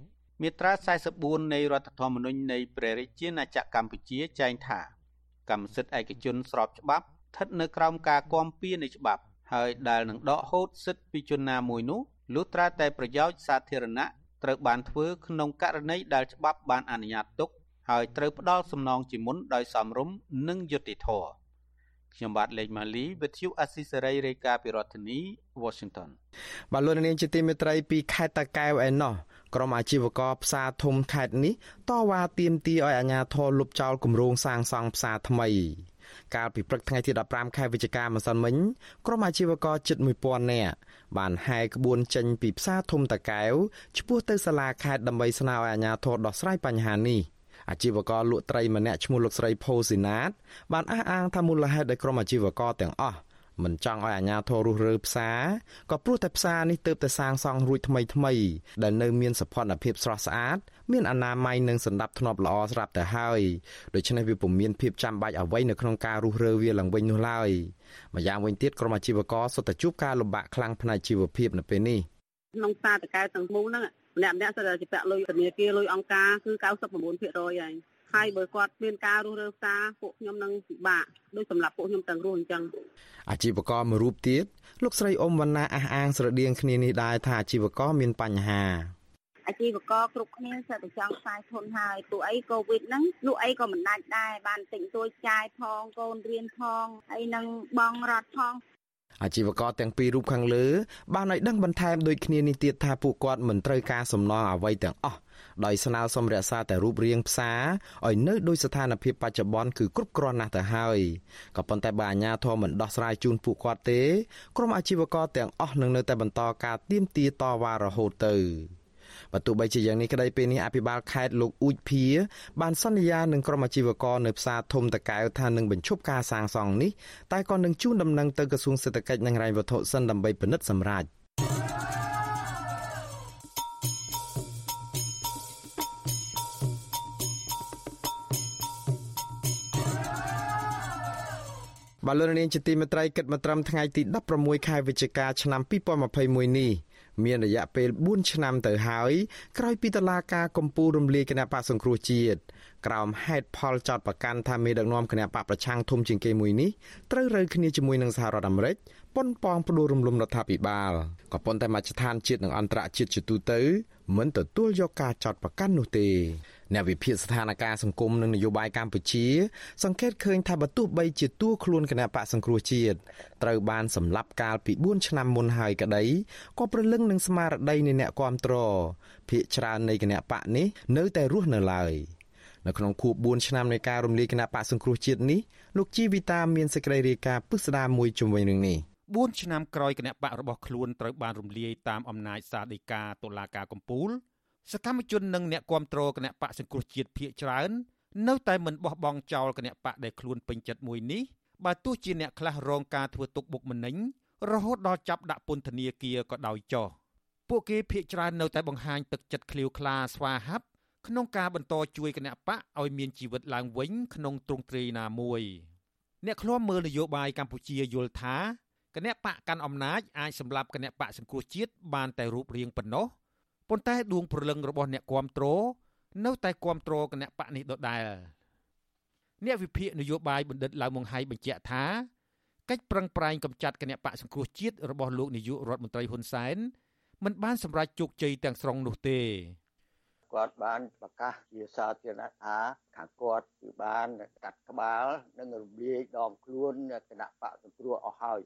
មាត្រា44នៃរដ្ឋធម្មនុញ្ញនៃព្រះរាជាណាចក្រកម្ពុជាចែងថា កម្មសិទ្ធិឯកជនស្របច្បាប់ស្ថិតនៅក្រោមការគាំពៀនៃច្បាប់ ហើយដែលនឹងដកហូតសិទ្ធិពីជនណាមួយនោះលុះត្រាតែប្រយោជន៍សាធារណៈត្រូវបានធ្វើក្នុងករណីដែលច្បាប់បានអនុញ្ញាតទុក ហើយត្រូវផ្ដល់សំណងជាមុនដោយសមរម្យនិងយុត្តិធម៌ខ្ញុំបាទលេងម៉ាលីវិទ្យុអស៊ីសេរីរាយការណ៍ពីរដ្ឋធានី Washington បាទលោកនាងជាទីមេត្រីពីខេត្តតាកែវឯណោះ ក្រុមអាជីវករផ្សារធំខេត្តនេះតវ៉ាទាមទារឲ្យអាជ្ញាធរលុបចោលគម្រោងសាងសង់ផ្សារថ្មីកាលពីព្រឹកថ្ងៃទី15ខែវិច្ឆិកាម្សិលមិញក្រុមអាជីវករជិត1000នាក់បានហែក្បួនចេញពីផ្សារធំតាកែវឆ្ពោះទៅសាលាខេត្តដើម្បីស្នើឲ្យអាជ្ញាធរដោះស្រាយបញ្ហានេះអាជីវករលក់ត្រីម្នាក់ឈ្មោះលោកស្រីផូស៊ីណាតបានអះអាងថាមូលហេតុដែលក្រុមអាជីវករទាំងអស់ មិនចង់ឲ្យអាជ្ញាធររុះរើផ្សារក៏ព្រោះតែផ្សារនេះទើបតែសាងសង់រួចថ្មីថ្មីដែលនៅមានសភនភាពស្រស់ស្អាត មានអនាម័យនិងសណ្ដាប់ធ្នាប់ល្អស្រាប់ទៅហើយដូច្នេះវាពុំមានភាពចាំបាច់អ្វីនៅក្នុងការរុះរើវាឡើងវិញនោះឡើយម្យ៉ាងវិញទៀតក្រុមអាជីវករសុទ្ធតែជួបការលំបាកខ្លាំងផ្នែកជីវភាពនៅពេលនេះក្នុងផ្សារតកែទាំងមូលហ្នឹងម្នាក់ម្នាក់សិតតែជាពាក់លុយធនាគារលុយអង្គការគឺ99%ហើយ ហើយបើគាត់មានការរស់រើផ្សារពួកខ្ញុំនឹងពិបាកដូចសម្រាប់ពួកខ្ញុំទាំងរស់អញ្ចឹងអាជីវករមួយរូបទៀតលោកស្រីអ៊ុំវណ្ណាអះអាងស្រដៀងគ្នានេះដែរថាអាជីវករមានបញ្ហាអាជីវករគ្រប់គ្នាសិតតែចង់ខ្សែធនហើយពួកអីកូវីដហ្នឹងលក់អីក៏មិនដាច់ដែរបានទិញទួយចាយផងកូនរៀនផងហើយនឹងបងរត់ផងអាជីវករទាំងពីររូបខាងលើបានឲ្យដឹងបន្ថែមដូចគ្នានេះទៀតថាពួកគាត់មិនត្រូវការសំណងអ្វីទាំងអស់ ដោយស្នើសុំរក្សាតែរូបរាងផ្សារឲ្យនៅដោយស្ថានភាពបច្ចុប្បន្នគឺគ្រប់គ្រាន់ណាស់ទៅហើយក៏ប៉ុន្តែបើអាជ្ញាធរមិនដោះស្រាយជូនពួកគាត់ទេក្រុមអាជីវករទាំងអស់នឹងនៅតែបន្តការទាមទារតវ៉ារហូតទៅបើទោះបីជាយ៉ាងនេះក្តីពេលនេះអភិបាលខេត្តលោកអ៊ូចភា បានសន្យានឹងក្រុមអាជីវករនៅផ្សារធំតកែវថានឹងបញ្ឈប់ការសាងសង់នេះតែក៏នឹងជូនដំណឹងទៅក្រសួងសេដ្ឋកិច្ចនិងហិរញ្ញវត្ថុសិនដើម្បីពិនិត្យសម្រេច បាទលោកនាងជាទីមេត្រីគិតមកត្រឹមថ្ងៃទី16ខែវិច្ឆិកាឆ្នាំ2021នេះមានរយៈពេល4ឆ្នាំទៅហើយក្រោយពីតឡាការកម្ពុជារំលាយគណៈបកសង្គ្រោះជាតិក្រោមហេតុផលចោតប្រកាន់ថាមេដឹកនាំគណៈបកប្រឆាំងធំជាងគេមួយនេះត្រូវរើគ្នាជាមួយនឹងសហរដ្ឋអាមេរិកប៉ុនប៉ងផ្ដួលរំលំរដ្ឋាភិបាលក៏ប៉ុន្តែមជ្ឈដ្ឋានជាតិនិងអន្តរជាតិជាទូទៅមិនទទួលយកការចោតប្រកាន់នោះទេ អ្នកវិភាគស្ថានភាពសង្គមនិងនយោបាយកម្ពុជា សង្កេតឃើញថាបើទោះបីជាតួខ្លួនគណៈបកសង្គ្រោះជាតិត្រូវបានសម្លាប់កាលពី4ឆ្នាំមុនហើយក្តីក៏ប្រលឹងនឹងស្មារតីនៃអ្នកគាំទ្រភាកច្រើននៃគណៈបកនេះនៅតែរស់នៅឡើយនៅក្នុងខួប4ឆ្នាំនៃការរំលាយគណៈបកសង្គ្រោះជាតិនេះលោកជីវីតាមានសេចក្តីរាយការណ៍ពិស្ដារមួយជំវិញរឿងនេះ4ឆ្នាំក្រោយគណៈបករបស់ខ្លួនត្រូវបានរំលាយតាមអំណាចសាលដីកាតុលាការកំពូល សកម្មជននិងអ្នកគាំទ្រគណៈបកសង្គ្រោះជាតិភៀកច្រើន នៅតែមិនបោះបង់ចោលគណៈបកដែលខ្លួនពេញចិត្តមួយនេះបើទោះជាអ្នកខ្លះរងការធ្វើទុកបុកម្នេញរហូតដល់ចាប់ដាក់ពន្ធនាគារក៏ដោយចោះពួកគេភៀកច្រើននៅតែបង្ហាញទឹកចិត្តឃ្លាវខ្លាស្វាហាប់ក្នុងការបន្តជួយគណៈបកឲ្យមានជីវិតឡើងវិញក្នុងទ្រង់ទ្រាយណាមួយអ្នកឃ្លាំមើលនយោបាយកម្ពុជាយល់ថាគណៈបកកាន់អំណាចអាចសម្លាប់គណៈបកសង្គ្រោះជាតិបានតែរូបរាងប៉ុណ្ណោះ ប៉ុន្តែដួងព្រលឹងរបស់អ្នកគាំទ្រនៅតែគាំទ្រគណៈបកនេះដដែលអ្នកវិភាគនយោបាយបណ្ឌិតឡៅម៉ុងហៃបញ្ជាក់ថាកិច្ចប្រឹងប្រែងកម្ចាត់គណៈបកសង្គ្រោះជាតិរបស់លោកនាយករដ្ឋមន្ត្រីហ៊ុនសែនមិនបានសម្រេចជោគជ័យទាំងស្រុងនោះទេគាត់បានប្រកាសជាសាធារណៈថាខាងគាត់គឺបានកាត់ក្បាលនិងរំលាយដងខ្លួនគណៈបកសង្គ្រោះអស់ហើយ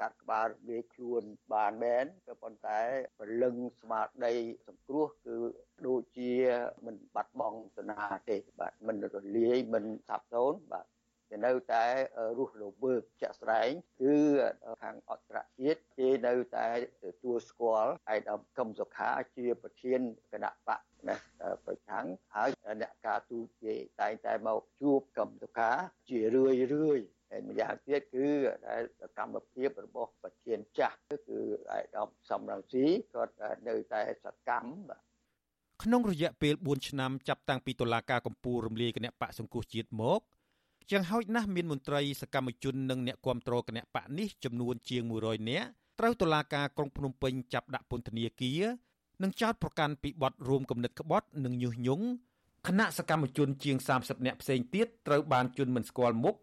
កាត់ក្បាលរំលាយខ្លួនបានមែនក៏ប៉ុន្តែព្រលឹងស្មារតីសង្គ្រោះគឺដូចជាមិនបាត់បង់ទៅណាទេបាទមិនរលាយមិនសាប់សូន្យបាទគេនៅតែរស់រវើកជាក់ស្ដែងគឺខាងអន្តរជាតិគេនៅតែទទួលស្គាល់ឯកឧត្តមកឹមសុខាជាប្រធានគណៈបកណាប្រឆាំងហើយអ្នកការទូតគេតែងតែមកជួបកឹមសុខាជារឿយរឿយហើយម្យ៉ាងទៀតគឺដែលកម្មភាពរបស់ប្រធានចា ស់គឺឯកឧត្តមសំរងស៊ីគាត់នៅតែសកម្មបាទក្នុងរយៈពេល4ឆ្នាំចាប់តាំងពីតុលាការកំពូលរំលាយគណៈបកសង្គ្រោះជាតិមកយ៉ាងហោចណាស់មានមន្ត្រីសកម្មជននិងអ្នកគាំទ្រគណៈបកនេះចំនួនជាង100នាក់ត្រូវតុលាការក្រុងភ្នំពេញចាប់ដាក់ពន្ធនាគារនិងចោទប្រកាន់ពីបទរួមគំនិតក្បត់និងញុះញង់គណៈសកម្មជនជាង30នាក់ផ្សេងទៀតត្រូវបានជន់មិនស្គាល់មុខ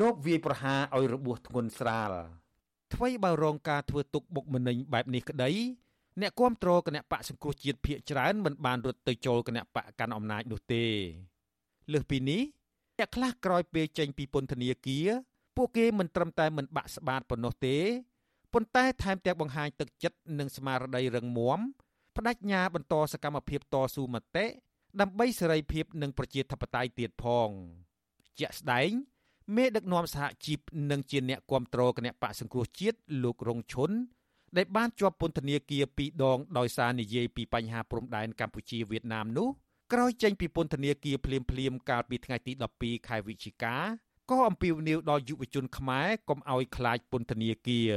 លោកវាយប្រហារឲ្យរបួសធ្ងន់ស្រាល អ្វីបើរងការធ្វើទុកបុកម្នេញបែបនេះក្តីអ្នកគាំទ្រគណៈបកសង្គ្រោះជាតិភៀកច្រើនមិនបានរត់ទៅចូលគណៈបកកាន់អំណាចនោះទេលើសពីនេះអ្នកខ្លះក្រោយពេលចេញពីពន្ធនាគារពួកគេមិនត្រឹមតែមិនបាក់ស្បាតប៉ុណ្ណោះទេប៉ុន្តែថែមទាំងបង្ហាញទឹកចិត្តនិងស្មារតីរឹងមាំបដិញ្ញាបន្តសកម្មភាពតស៊ូមតិដើម្បីសេរីភាពនិងប្រជាធិបតេយ្យទៀតផងជាក់ស្ដែង មេដឹកនាំសហជីពនិងជាអ្នកគ្រប់គ្រងគណៈបកសង្គ្រោះជាតិលោករងឈុនដែលបានជាប់ពន្ធនាគារពីរដងដោយសារនិយាយពីបញ្ហាព្រំដែនកម្ពុជាវៀតណាមនោះក្រោយចេញពីពន្ធនាគារភ្លាមភ្លាមកាលពីថ្ងៃទី12ខែវិច្ឆិកាក៏អំពាវនាវដល់យុវជនខ្មែរកុំឲ្យខ្លាចពន្ធនាគារ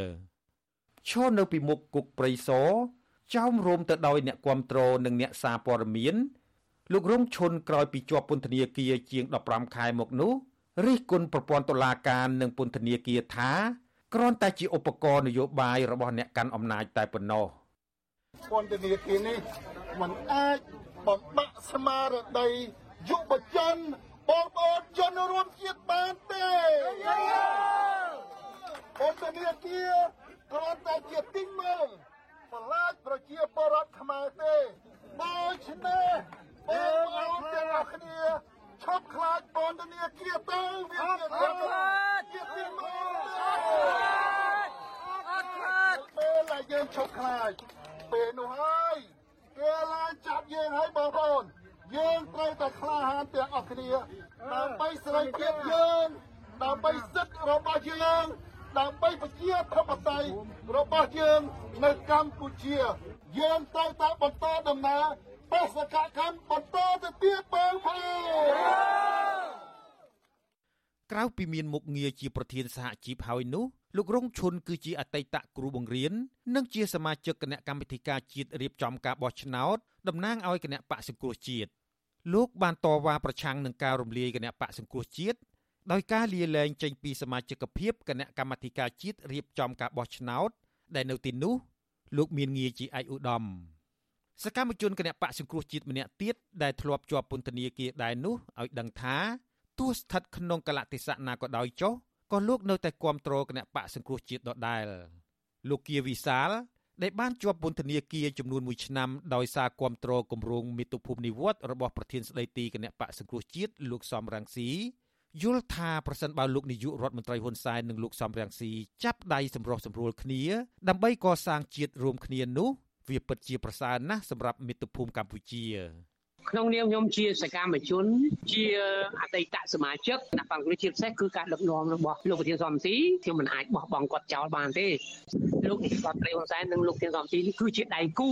ឈរនៅពីមុខគុកព្រៃសរចោមរោមទៅដោយអ្នកគាំទ្រនិងអ្នកសារព័ត៌មានលោករងឈុនក្រោយពីជាប់ពន្ធនាគារជាង15ខែមកនោះ រិះគន់ប្រព័ន្ធតុលាការនិងពន្ធនាគារថាគ្រាន់តែជាឧបករណ៍នយោបាយរបស់អ្នកកាន់អំណាចតែប៉ុណ្ណោះពន្ធនាគារនេះมันអាចបំបាក់ស្មារតីយុវជនបងប្អូនជនរួមជាតិបានទេពន្ធនាគារគ្រាន់តែជាទីមើលបន្លាចប្រជាពលរដ្ឋខ្មែរទេដូច្នេះបងប្អូនទាំងអស់គ្នា ឈប់ខ្លាចពន្ធនាគារទៅវាជាជាទីមើលអត់ខ្លាចពេលដែលយើងឈប់ខ្លាចពេលនោះហើយគេឡើងចាប់យើងហើយបងប្អូនយើងត្រូវតែក្លាហានទាំងអស់គ្នាដើម្បីសេរីភាពយើងដើម្បីសិទ្ធិរបស់យើងដើម្បីប្រជាធិបតេយ្យរបស់យើងនៅកម្ពុជាយើងត្រូវតែបន្តដំណើរ បេសកកម្មបន្តទៅទៀតបងប្អូនក្រៅពីមានមុខងារជាប្រធានសហជីពហើយនោះលោករងឈុនគឺជាអតីតគ្រូបង្រៀននិងជាសមាជិកគណៈកម្មាធិការជាតិរៀបចំការបោះឆ្នោតតំណាងឲ្យគណៈបកសង្គ្រោះជាតិលោកបានតវ៉ាប្រឆាំងនឹងការរំលាយគណៈបកសង្គ្រោះជាតិដោយការលាលែងចេញពីសមាជិកភាពគណៈកម្មាធិការជាតិរៀបចំការបោះឆ្នោតដែលនៅទីនោះលោកមានងារជាឯកឧត្តម សកម្មជនគណៈបកសង្គ្រោះជាតិម្នាក់ទៀតដែលធ្លាប់ជាប់ពន្ធនាគារដែរនោះឲ្យដឹងថាទោះស្ថិតក្នុងកលតិសៈណាក៏ដោយចុះក៏លោកនៅតែគាំទ្រគណៈបកសង្គ្រោះជាតិដដែលលោកគៀវិសាលដែលបានជាប់ពន្ធនាគារចំនួន1ឆ្នាំដោយសារគាំទ្រគម្រោងមាតុភូមិនិវត្តរបស់ប្រធានស្ដីទីគណៈបកសង្គ្រោះជាតិលោកសំរងស៊ីយល់ថាប្រសិនបើលោកនាយករដ្ឋមន្ត្រីហ៊ុនសែននិងលោកសំរងស៊ីចាប់ដៃសម្រុះសម្រួលគ្នាដើម្បីកសាងជាតិរួមគ្នានោះ វាពិតជាប្រសើរណាស់សម្រាប់មាតុភូមិកម្ពុជាក្នុងនាមខ្ញុំជាសកម្មជន ជាអតីតសមាជិកគណៈបកប្រជាពិសេសគឺការដឹកនាំរបស់លោកប្រធានសំស៊ីខ្ញុំមិនអាចបោះបង់គាត់ចោលបានទេលោកនាយករដ្ឋមន្ត្រីហ៊ុនសែននិងលោកប្រធានសំស៊ីនេះគឺជាដៃគូ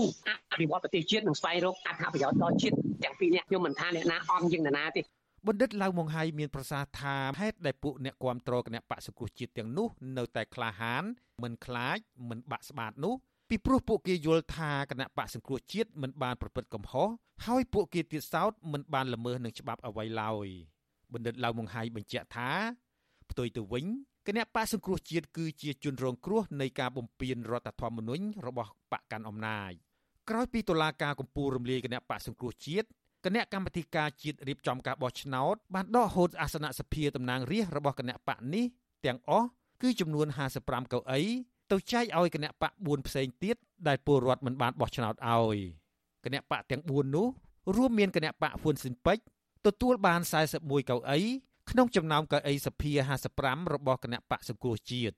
អភិវឌ្ឍប្រទេសជាតិនិងស្វែងរកអត្ថប្រយោជន៍ដល់ជាតិទាំងពីរនាក់ខ្ញុំមិនថាអ្នកណាអំជាងអ្នកណាទេបណ្ឌិតឡៅម៉ុងហៃមានប្រសាសន៍ថាហេតុដែលពួកអ្នកគាំទ្រគណៈបកសង្គ្រោះជាតិទាំងនោះ នៅតែក្លាហានមិនខ្លាចមិនបាក់ស្បាតនោះ ពីព្រោះពួកគេយល់ថាគណៈបកសង្គ្រោះជាតិមិនបានប្រព្រឹត្តកំហុសហើយពួកគេទៀតសោតមិនបានល្មើសនឹងច្បាប់អ្វីឡើយបណ្ឌិតឡៅម៉ុងហៃបញ្ជាក់ថាផ្ទុយទៅវិញគណៈបកសង្គ្រោះជាតិគឺជាជនរងគ្រោះនៃការបំពានរដ្ឋធម្មនុញ្ញរបស់បកកាន់អំណាចក្រោយពីតុលាការកំពូលរំលាយគណៈបកសង្គ្រោះជាតិគណៈកម្មាធិការជាតិរៀបចំការបោះឆ្នោតបានដកហូតអាសនៈសភាតំណាងរាស្ត្ររបស់គណៈបកនេះទាំងអស់គឺចំនួន55កៅអី ទៅចែកឲ្យគណៈបក4ផ្សេងទៀតដែលពលរដ្ឋមិនបានបោះឆ្នោតឲ្យគណៈបកទាំង4នោះរួមមានគណៈបកហ៊ុនស៊ិនពេជ្រទទួលបាន41កៅអីក្នុងចំណោមកៅអីសភា55របស់គណៈបកសង្គ្រោះជាតិ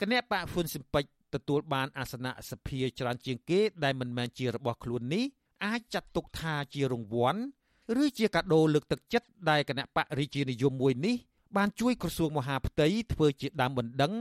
គណៈបកហ៊ុនស៊ិនពេជ្រទទួលបានអាសនៈសភាច្រើនជាងគេដែលមិនមែនជារបស់ខ្លួននេះអាចចាត់ទុកថាជារង្វាន់ឬជាកាដូលើកទឹកចិត្តដែលគណៈបករាជានិយមមួយនេះបានជួយក្រសួងមហាផ្ទៃធ្វើជាដើមបណ្ដឹង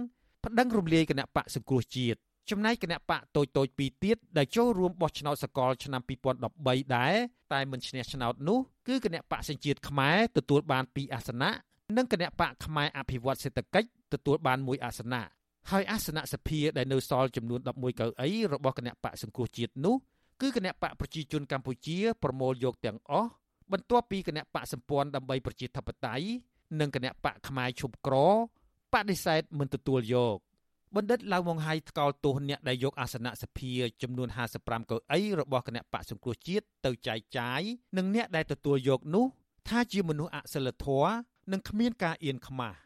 ប្តឹងរំលាយគណៈបកសង្គ្រោះជាតិចំណែកគណៈបកតូចតូចពីរទៀតដែលចូលរួមបោះឆ្នោតសកលឆ្នាំ2013ដែរតែមិនឈ្នះឆ្នោតនោះគឺគណៈបកសញ្ជាតិខ្មែរទទួលបាន2អាសនៈនិងគណៈបកខ្មែរអភិវឌ្ឍសេដ្ឋកិច្ចទទួលបាន1អាសនៈហើយអាសនៈសភាដែលនៅសល់ចំនួន11កៅអីរបស់គណៈបកសង្គ្រោះជាតិនោះគឺគណៈបកប្រជាជនកម្ពុជាប្រមូលយកទាំងអស់បន្ទាប់ពីគណៈបកសម្ព័ន្ធដើម្បីប្រជាធិបតេយ្យនិងគណៈបកខ្មែរឈប់ក្រ បដិសេធមិនទទួលយកបណ្ឌិតឡៅម៉ុងហៃថ្កោលទោសអ្នកដែលយកអាសនៈសភាចំនួន55កៅអីរបស់គណៈបកសង្គ្រោះជាតិទៅចែកចាយនិងអ្នកដែលទទួលយកនោះថាជាមនុស្សអសិលធម៌និងគ្មានការអៀនខ្មាស់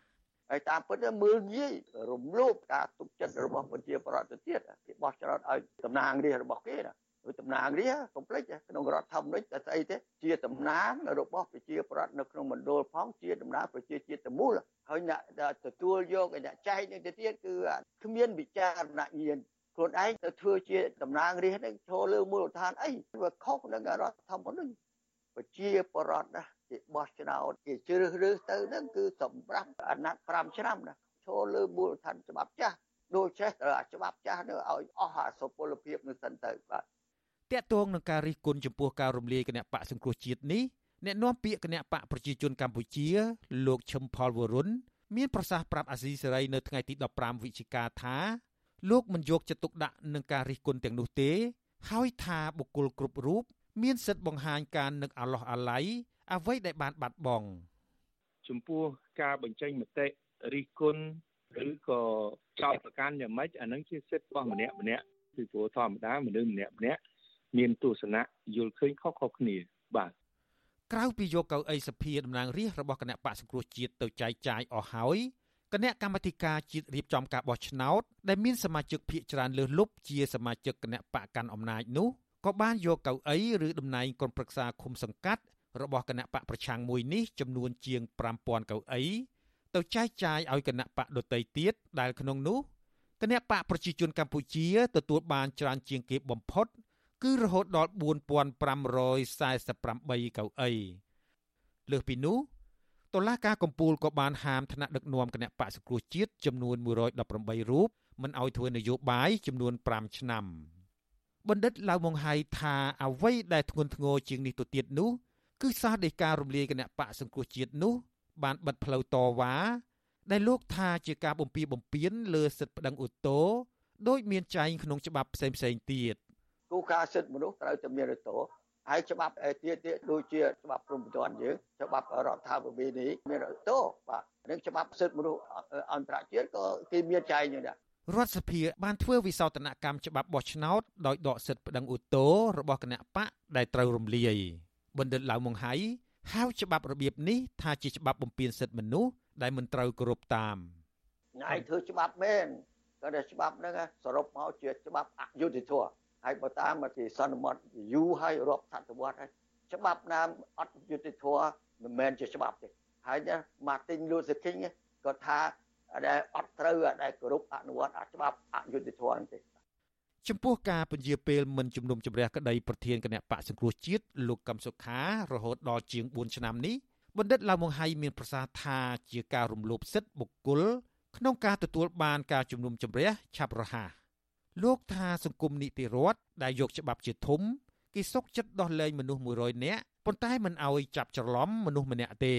ហើយតាមពិតមើលងាយរំលោភការទុកចិត្តរបស់ប្រជាប្រដ្ឋទៅទៀតគេបោះចោលឲ្យតំណាងរាស្ត្ររបស់គេណាគឺ តំណាងរាកុំភ្លេចក្នុងរដ្ឋធម្មនុញ្ញតែស្អីទេជាតំណាងរបស់ប្រជាប្រដ្ឋនៅក្នុងមណ្ឌលផងជាតំណាងប្រជាជាតិទាំងមូលហើយអ្នកទទួលយកអ្នកចែកនេះទៅទៀតគឺគ្មានវិចារណញ្ញាណខ្លួនឯងទៅធ្វើជាតំណាងរាស្ត្រនឹងចូលលើមូលដ្ឋានអីវាខុសនឹងរដ្ឋធម្មនុញ្ញប្រជាប្រដ្ឋណាគេបោះឆ្នោតគេជ្រើសរើសទៅហ្នឹងគឺសម្រាប់អាណត្តិ5ឆ្នាំណាចូលលើមូលដ្ឋានច្បាប់ចាស់ដូច្នេះច្បាប់ចាស់នោះឲ្យអស់អាសុពលភាពនឹងសិនទៅបាទ តកតងនឹងការរិះគន់ចំពោះការរំលាយគណៈបកសង្គ្រោះជាតិនេះអ្នកនាំពាក្យគណៈបកប្រជាជនកម្ពុជា លោកឈឹមផលវរុនមានប្រសាសន៍ប្រាប់អាស៊ីសេរីនៅថ្ងៃទី15វិច្ឆិកាថាលោកមិនយកចិត្តទុកដាក់នឹងការរិះគន់ទាំងនោះទេ ហើយថាបុគ្គលគ្រប់រូបមានសិទ្ធិបង្ហាញការនឹកអាឡោះអាល័យអ្វីដែលបានបាត់បង់ចំពោះការបញ្ចេញមតិរិះគន់ឬក៏ចោទប្រកាន់យ៉ាងម៉េចអានឹងជាសិទ្ធិរបស់ម្នាក់ម្នាក់ពីព្រោះធម្មតាមនុស្សម្នាក់ម្នាក់ មានទស្សនៈយល់ឃើញខុសៗគ្នាបាទក្រៅពីយកកៅអីសភាតំណាងរាស្ត្ររបស់គណៈបកសង្គ្រោះជាតិទៅចែកចាយអស់ហើយគណៈកម្មាធិការជាតិរៀបចំការបោះឆ្នោតដែលមានសមាជិកភាគច្រើនលើសលប់ជាសមាជិកគណៈបកកាន់អំណាចនោះក៏បានយកកៅអីឬតំណែងក្រុមប្រឹក្សាឃុំសង្កាត់របស់គណៈបកប្រឆាំងមួយនេះចំនួនជាង5000កៅអីទៅចែកចាយឲ្យគណៈបកដតីទៀតដែលក្នុងនោះគណៈបកប្រជាជនកម្ពុជាទទួលបានច្រើនជាងគេបំផុត គឺរហូតដល់4548កៅអីលើសពីនោះតុលាការកំពូលក៏បានហាមថ្នាក់ដឹកនាំគណៈបកសង្គ្រោះជាតិចំនួន118រូបមិនឲ្យធ្វើនយោបាយចំនួន5ឆ្នាំបណ្ឌិតឡៅម៉ុងហៃថាអ្វីដែលធ្ងន់ធ្ងរជាងនេះទៅទៀតនោះគឺសារដីការរំលាយគណៈបកសង្គ្រោះជាតិនោះ បានបិទផ្លូវតវ៉ាដែលលោកថាជាការបំពីបំពេញលើសិទ្ធិប្តឹងឧទ្ធរដោយមានចែងក្នុងច្បាប់ផ្សេងផ្សេងទៀត គោលការណ៍សិទ្ធិមនុស្សត្រូវតែមានរតោហើយច្បាប់ទៀតទៀតដូចជាច្បាប់ព្រំប្រទានយើងច្បាប់រដ្ឋាភិបាលនេះមានរតោបាទនឹងច្បាប់សិទ្ធិមនុស្សអន្តរជាតិក៏គេមានចែងយ៉ាងដែររដ្ឋសភាបានធ្វើវិសោធនកម្មច្បាប់បោះឆ្នោតដោយដកសិទ្ធិប្តឹងឧទ្ធររបស់គណៈបកដែលត្រូវរំលាយបណ្ឌិតឡៅម៉ុងហៃហៅច្បាប់របៀបនេះថាជាច្បាប់បំពានសិទ្ធិមនុស្សដែលមិនត្រូវគោរពតាមឯងធ្វើច្បាប់មែនក៏តែច្បាប់ហ្នឹងសរុបមកជាច្បាប់អយុត្តិធម៌ ហើយបើតាមមកទីសន្មត់យូរហើយរាប់សតវត្សហើយច្បាប់ណាអត់យុត្តិធម៌មិនមែនជាច្បាប់ទេហើយណា Martin Luther King ក៏ថាដែលអត់ត្រូវដែលគោរពអនុវត្តអាច្បាប់អយុត្តិធម៌ទេចំពោះការពន្យាពេលមិនជំនុំជម្រះក្តីប្រធានគណៈបកសង្គ្រោះជាតិលោកកឹមសុខារហូតដល់ជាង4ឆ្នាំនេះបណ្ឌិតឡាវម៉ុងហៃមានប្រសាសន៍ថាជាការរំលោភសិទ្ធិបុគ្គលក្នុងការទទួលបានការជំនុំជម្រះឆាប់រហ័ស លោកថាសង្គមនីតិរដ្ឋដែលយកច្បាប់ជាធំគេសុកចិត្តដោះលែងមនុស្ស100នាក់ប៉ុន្តែមិនអោយចាប់ច្រឡំមនុស្សម្នាក់ទេ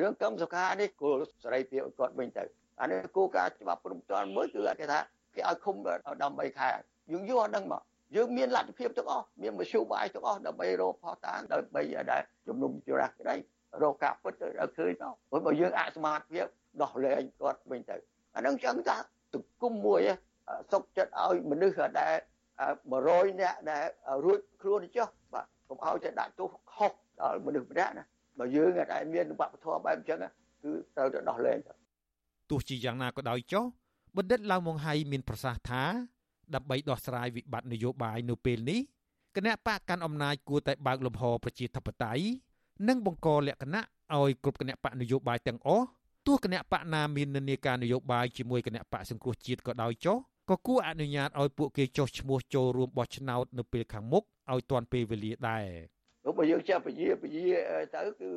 រឿងកម្មសុខានេះគោលសេរីភាពគាត់វិញទៅអានេះគោលការណ៍ច្បាប់ព្រំទានមួយគឺគេថាគេឲ្យឃុំដល់3ខែយើងយកអត់ដឹងមកយើងមានលទ្ធភាពទាំងអស់មានមធ្យោបាយទាំងអស់ដើម្បីរកផុសតាងដើម្បីដែលជំនុំជម្រះក្តីរកការពិតទៅដល់ឃើញទៅព្រោះបើយើងអសមត្ថភាពដោះលែងគាត់វិញទៅអានឹងចឹងថាទង្គមមួយ សុកចិត្តឲ្យមនុស្សដែល100នាក់ដែលរួចខ្លួនចុះបាទកុំឲ្យតែដាក់ទោសខុសដល់មនុស្សម្នាក់ណាបើយើងដែលមានវប្បធម៌បែបអញ្ចឹងគឺត្រូវតែដោះលែងទោះជាយ៉ាងណាក៏ដោយចុះបណ្ឌិតឡៅម៉ុងហៃមានប្រសាសន៍ថាដើម្បីដោះស្រាយវិបត្តិនយោបាយនៅពេលនេះគណៈបកកាន់អំណាចគួរតែបើកលំហប្រជាធិបតេយ្យនិងបង្កលក្ខណៈឲ្យគ្រប់គណៈបកនយោបាយទាំងអស់ទោះគណៈបកណាមាននានាការនយោបាយជាមួយគណៈបកសង្គ្រោះជាតិក៏ដោយចុះ ក៏គួរអនុញ្ញាតឲ្យពួកគេចុះឈ្មោះចូលរួមបោះឆ្នោតនៅពេលខាងមុខឲ្យទាន់ពេលវេលាដែរព្រោះបើយើងចេះពជាពជាទៅគឺ